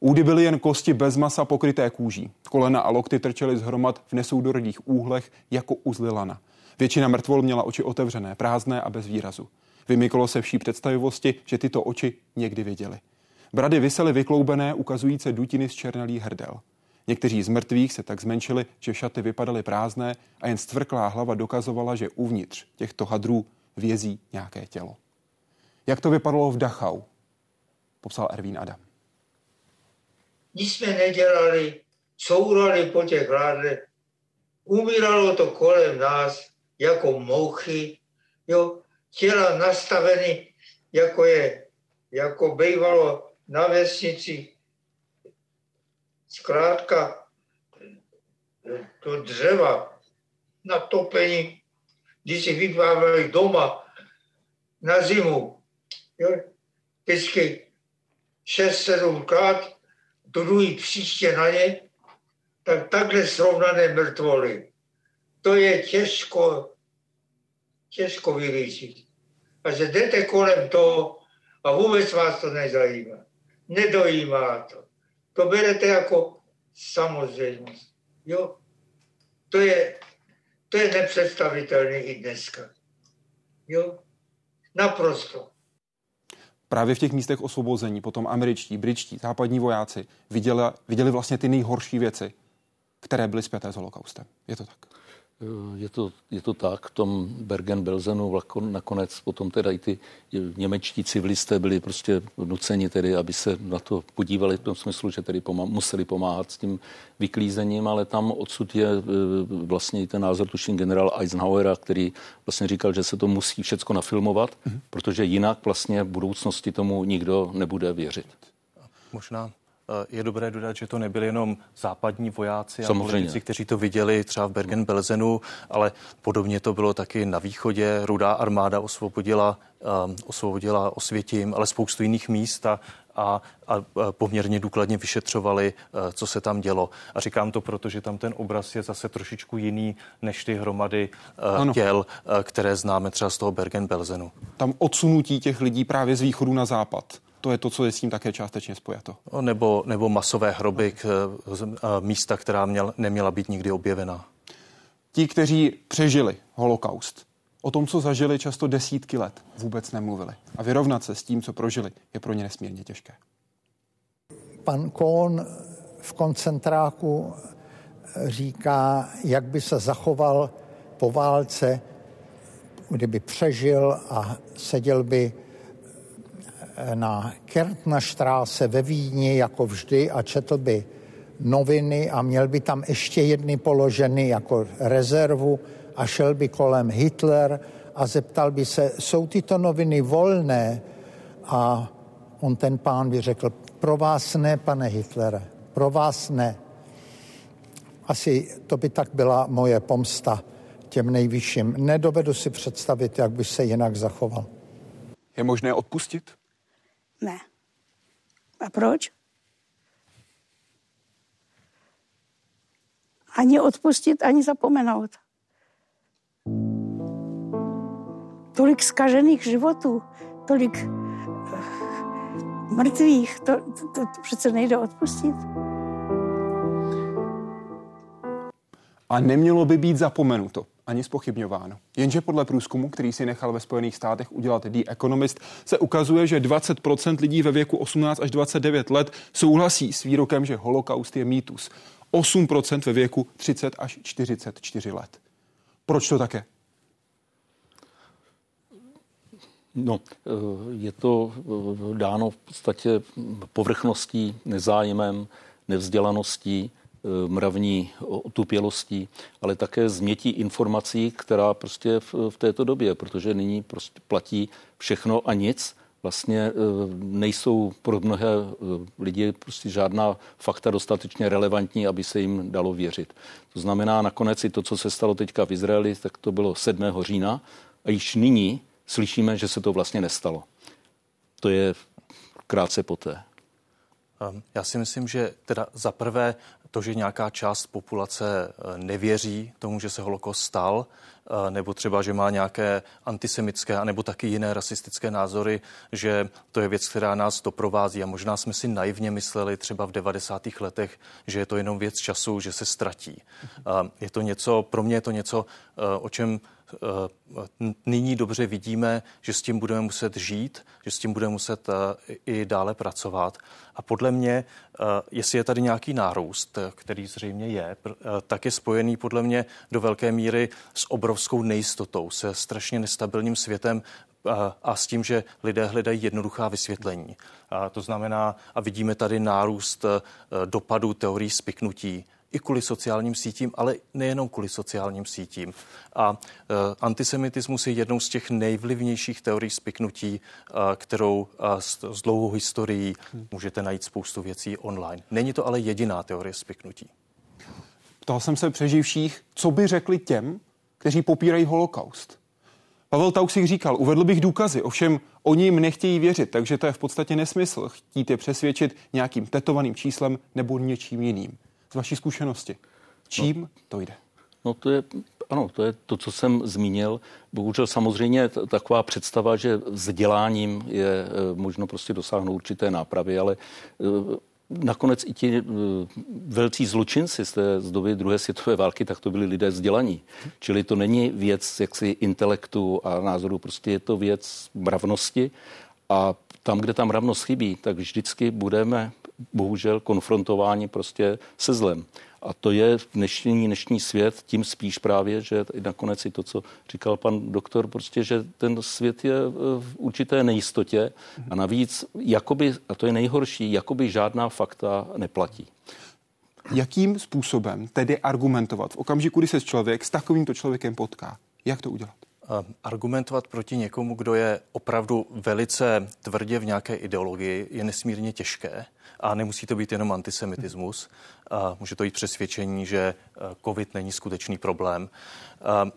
Údy byly jen kosti bez masa pokryté kůží. Kolena a lokty trčely z hromad v nesoudorodých úhlech jako uzly lana. Většina mrtvol měla oči otevřené, prázdné a bez výrazu. Vymyklo se vší představivosti, že tyto oči někdy viděli. Brady visely vykloubené, ukazující dutiny z černelých hrdel. Někteří z mrtvých se tak zmenšili, že šaty vypadaly prázdné a jen stvrklá hlava dokazovala, že uvnitř těchto hadrů vězí nějaké tělo. Jak to vypadalo v Dachau? Popsal Ervín Adam. Nic jsme nedělali, courali po těch ládlech, umíralo to kolem nás jako mouchy, jo, těla nastaveny, jako je, jako bývalo na vesnici. Zkrátka to dřeva na topení, když si vypávali doma na zimu, jo, vždycky 6-7 krát, druhý příště na ně, tak takhle srovnané mrtvoly. To je těžko, těžko vylíčit. A že jdete kolem toho a vůbec vás to nezajímá nedojímá to. To berete jako samozřejmost. Jo? To je, to je nepředstavitelné i dneska. Jo? Naprosto. Právě v těch místech osvobození potom američtí, britští, západní vojáci viděli, viděli vlastně ty nejhorší věci, které byly zpěté s holokaustem. Je to tak? Je to, je to tak, v tom Bergen-Belsenu nakonec potom teda i ty němečtí civilisté byli prostě nuceni tedy, aby se na to podívali v tom smyslu, že tedy pomá- museli pomáhat s tím vyklízením, ale tam odsud je e, vlastně i ten názor, tuším, generál Eisenhowera, který vlastně říkal, že se to musí všecko nafilmovat, mm-hmm. protože jinak vlastně v budoucnosti tomu nikdo nebude věřit. Možná Eh, je dobré dodat, že to nebyli jenom západní vojáci a politici, kteří to viděli třeba v Bergen-Belzenu, ale podobně to bylo taky na východě. Rudá armáda osvobodila, um, osvobodila Osvětím, ale spoustu jiných míst a, a, a poměrně důkladně vyšetřovali, eh, co se tam dělo. A říkám to proto, že tam ten obraz je zase trošičku jiný než ty hromady ano. těl, které známe třeba z toho Bergen-Belzenu. Tam odsunutí těch lidí právě z východu na západ to je to, co je s tím také částečně spojato. Nebo, nebo masové hroby, k, místa, která měl, neměla být nikdy objevena. Ti, kteří přežili holokaust, o tom, co zažili často desítky let, vůbec nemluvili. A vyrovnat se s tím, co prožili, je pro ně nesmírně těžké. Pan Kohn v koncentráku říká, jak by se zachoval po válce, kdyby přežil a seděl by na Kärntnerstraße ve Vídni jako vždy a četl by noviny a měl by tam ještě jedny položeny jako rezervu a šel by kolem Hitler a zeptal by se, jsou tyto noviny volné? A on ten pán by řekl, pro vás ne, pane Hitlere, pro vás ne. Asi to by tak byla moje pomsta těm nejvyšším. Nedovedu si představit, jak by se jinak zachoval. Je možné odpustit? Ne. A proč? Ani odpustit, ani zapomenout. Tolik skažených životů, tolik eh, mrtvých, to, to, to, to přece nejde odpustit. A nemělo by být zapomenuto ani spochybňováno. Jenže podle průzkumu, který si nechal ve Spojených státech udělat The Economist, se ukazuje, že 20% lidí ve věku 18 až 29 let souhlasí s výrokem, že holokaust je mýtus. 8% ve věku 30 až 44 let. Proč to také? No, eh, je to eh, dáno v podstatě povrchností, nezájemem, nevzdělaností, mravní otupělostí, ale také změtí informací, která prostě v, v této době, protože nyní prostě platí všechno a nic, vlastně eh, nejsou pro mnohé eh, lidi prostě žádná fakta dostatečně relevantní, aby se jim dalo věřit. To znamená nakonec i to, co se stalo teďka v Izraeli, tak to bylo 7. října a již nyní slyšíme, že se to vlastně nestalo. To je krátce poté. Ehm, já si myslím, že teda za prvé to, že nějaká část populace eh, nevěří tomu, že se holokost stal, eh, nebo třeba, že má nějaké antisemické, nebo taky jiné rasistické názory, že to je věc, která nás doprovází a možná jsme si naivně mysleli třeba v 90. letech, že je to jenom věc času, že se ztratí. Ehm, je to něco, pro mě je to něco, eh, o čem Eh, nyní dobře vidíme, že s tím budeme muset žít, že s tím budeme muset eh, i dále pracovat. A podle mě, eh, jestli je tady nějaký nárůst, který zřejmě je, tak je spojený podle mě do velké míry s obrovskou nejistotou, se strašně nestabilním světem, a s tím, že lidé hledají jednoduchá vysvětlení. A to znamená, a vidíme tady nárůst dopadu teorií spiknutí, i kvůli sociálním sítím, ale nejenom kvůli sociálním sítím. A e, antisemitismus je jednou z těch nejvlivnějších teorií spiknutí, e, kterou e, s, dlouhou historií můžete najít spoustu věcí online. Není to ale jediná teorie spiknutí. Ptal jsem se přeživších, co by řekli těm, kteří popírají holokaust. Pavel Tauxich říkal, uvedl bych důkazy, ovšem oni jim nechtějí věřit, takže to je v podstatě nesmysl chtít je přesvědčit nějakým tetovaným číslem nebo něčím jiným z vaší zkušenosti. Čím no, to jde? No to je, ano, to je to, co jsem zmínil. Bohužel samozřejmě taková představa, že vzděláním je eh, možno prostě dosáhnout určité nápravy, ale eh, nakonec i ti eh, velcí zločinci z té z doby druhé světové války, tak to byli lidé vzdělaní. Čili to není věc jaksi intelektu a názoru, prostě je to věc mravnosti a tam, kde tam mravnost chybí, tak vždycky budeme bohužel konfrontováni prostě se zlem. A to je dnešní, dnešní svět, tím spíš právě, že nakonec i to, co říkal pan doktor, prostě, že ten svět je v určité nejistotě a navíc, jakoby, a to je nejhorší, jakoby žádná fakta neplatí. Jakým způsobem tedy argumentovat v okamžiku, kdy se člověk s takovýmto člověkem potká? Jak to udělat? Argumentovat proti někomu, kdo je opravdu velice tvrdě v nějaké ideologii, je nesmírně těžké. A nemusí to být jenom antisemitismus. A může to být přesvědčení, že eh, COVID není skutečný problém.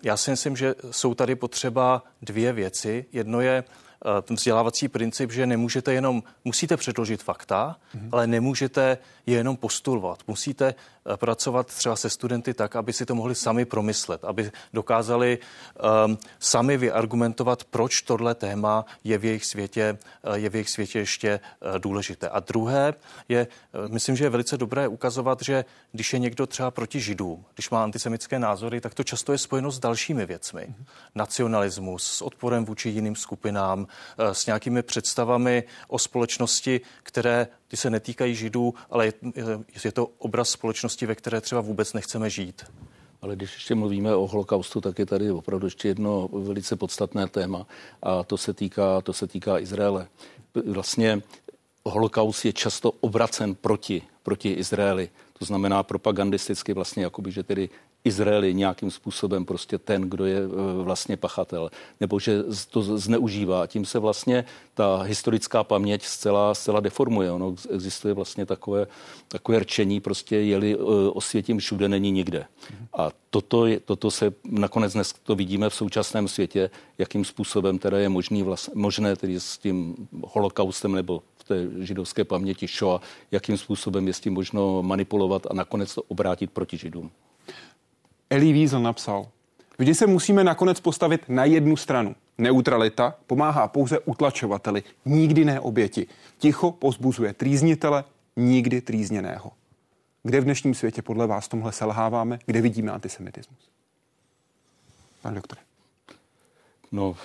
Já si myslím, že jsou tady potřeba dvě věci. Jedno je Eh, ten vzdělávací princip, že nemůžete jenom, musíte předložit fakta, mm-hmm. ale nemůžete je jenom postulovat. Musíte pracovat třeba se studenty tak, aby si to mohli sami promyslet, aby dokázali um, sami vyargumentovat, proč tohle téma je v jejich světě, je v jejich světě ještě důležité. A druhé je, myslím, že je velice dobré ukazovat, že když je někdo třeba proti židům, když má antisemické názory, tak to často je spojeno s dalšími věcmi. Mm-hmm. Nacionalismus, s odporem vůči jiným skupinám, Eh, s nějakými představami o společnosti, které ty se netýkají židů, ale je, je to obraz společnosti, ve které třeba vůbec nechceme žít. Ale když ještě mluvíme o holokaustu, tak je tady opravdu ještě jedno velice podstatné téma a to se týká, to se týká Izraele. Vlastně holokaust je často obracen proti, proti Izraeli. To znamená propagandisticky vlastně, jakoby, že tedy Izrael je nějakým způsobem prostě ten, kdo je e, vlastně pachatel, nebo že to zneužívá. Tím se vlastně ta historická paměť zcela, zcela deformuje. Ono existuje vlastně takové, takové rčení, prostě jeli e, osvětím všude, není nikde. A toto, je, toto se nakonec dnes to vidíme v současném světě, jakým způsobem teda je možný vlast, možné tedy s tím holokaustem nebo v té židovské paměti Shoah, jakým způsobem je s tím možno manipulovat a nakonec to obrátit proti židům. Elie Wiesel napsal, vždy se musíme nakonec postavit na jednu stranu. Neutralita pomáhá pouze utlačovateli, nikdy ne oběti. Ticho pozbuzuje trýznitele, nikdy trýzněného. Kde v dnešním světě podle vás tomhle selháváme? Kde vidíme antisemitismus? Pane doktore. No,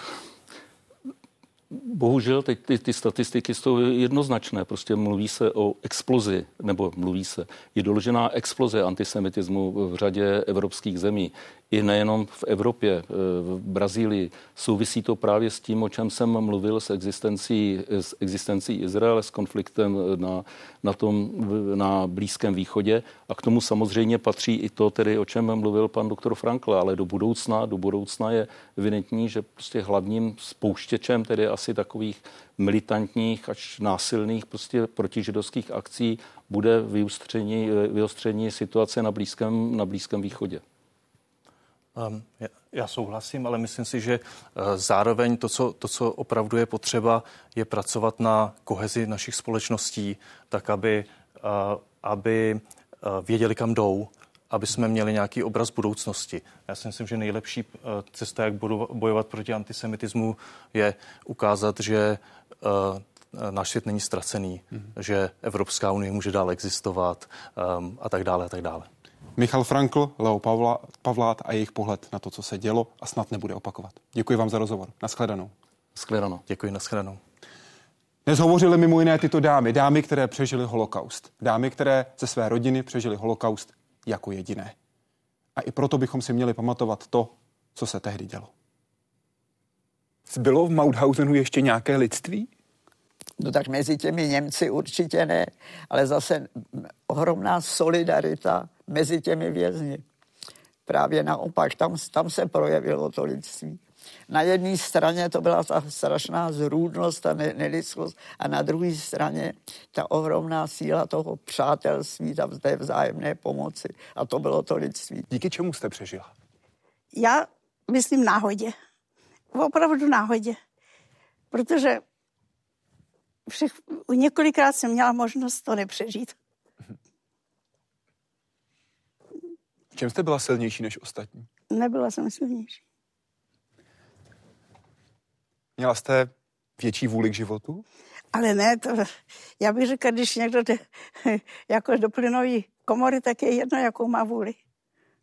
Bohužel teď ty, ty statistiky jsou jednoznačné. Prostě mluví se o explozi, nebo mluví se, je doložená exploze antisemitismu v řadě evropských zemí i nejenom v Evropě, eh, v Brazílii. Souvisí to právě s tím, o čem jsem mluvil, s existencí, s existencí Izraele, s konfliktem na, na, tom, na Blízkém východě. A k tomu samozřejmě patří i to, tedy, o čem mluvil pan doktor Frankl, ale do budoucna, do budoucna je evidentní, že prostě hlavním spouštěčem tedy asi takových militantních až násilných prostě protižidovských akcí bude vyostření, vyostření situace na Blízkém, na Blízkém východě. Um, já souhlasím, ale myslím si, že uh, zároveň to co, to, co opravdu je potřeba, je pracovat na kohezi našich společností, tak aby, uh, aby uh, věděli, kam jdou, aby jsme měli nějaký obraz budoucnosti. Já si myslím, že nejlepší cesta, jak bojovat proti antisemitismu, je ukázat, že náš svět není ztracený, mm-hmm. že Evropská unie může dál existovat um, a tak dále a tak dále. Michal Frankl, Leo Pavla, Pavlát a jejich pohled na to, co se dělo a snad nebude opakovat. Děkuji vám za rozhovor. Naschledanou. Naschledanou. Děkuji, naschledanou. Dnes hovořili mimo jiné tyto dámy, dámy, které přežily holokaust. Dámy, které ze své rodiny přežily holokaust jako jediné. A i proto bychom si měli pamatovat to, co se tehdy dělo. Zbylo v Mauthausenu ještě nějaké lidství? No tak mezi těmi Němci určitě ne, ale zase ohromná solidarita mezi těmi vězni. Právě naopak, tam, tam se projevilo to lidství. Na jedné straně to byla ta strašná zrůdnost a nelidskost a na druhé straně ta ohromná síla toho přátelství, ta té vzájemné pomoci. A to bylo to lidství. Díky čemu jste přežila? Já myslím náhodě. Opravdu náhodě. Protože všech, několikrát jsem měla možnost to nepřežít. Čem jste byla silnější než ostatní? Nebyla jsem silnější. Měla jste větší vůli k životu? Ale ne, to, já bych řekla, když někdo jde jako do plynové komory, tak je jedno, jakou má vůli.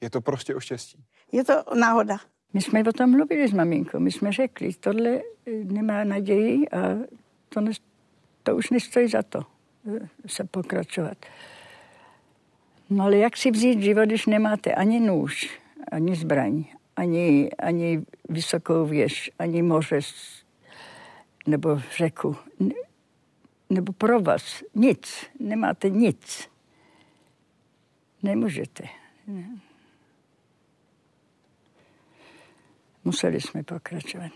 Je to prostě o štěstí? Je to náhoda. My jsme o tom mluvili s maminkou, my jsme řekli, tohle nemá naději a to, ne, to už nestojí za to eh, se pokračovat. No ale jak si vzít život, když nemáte ani nůž, ani zbraň, ani, ani vysokou věž, ani moře nebo řeku, nebo pro vás nic, nemáte nic. Nemůžete. Museli jsme pokračovat.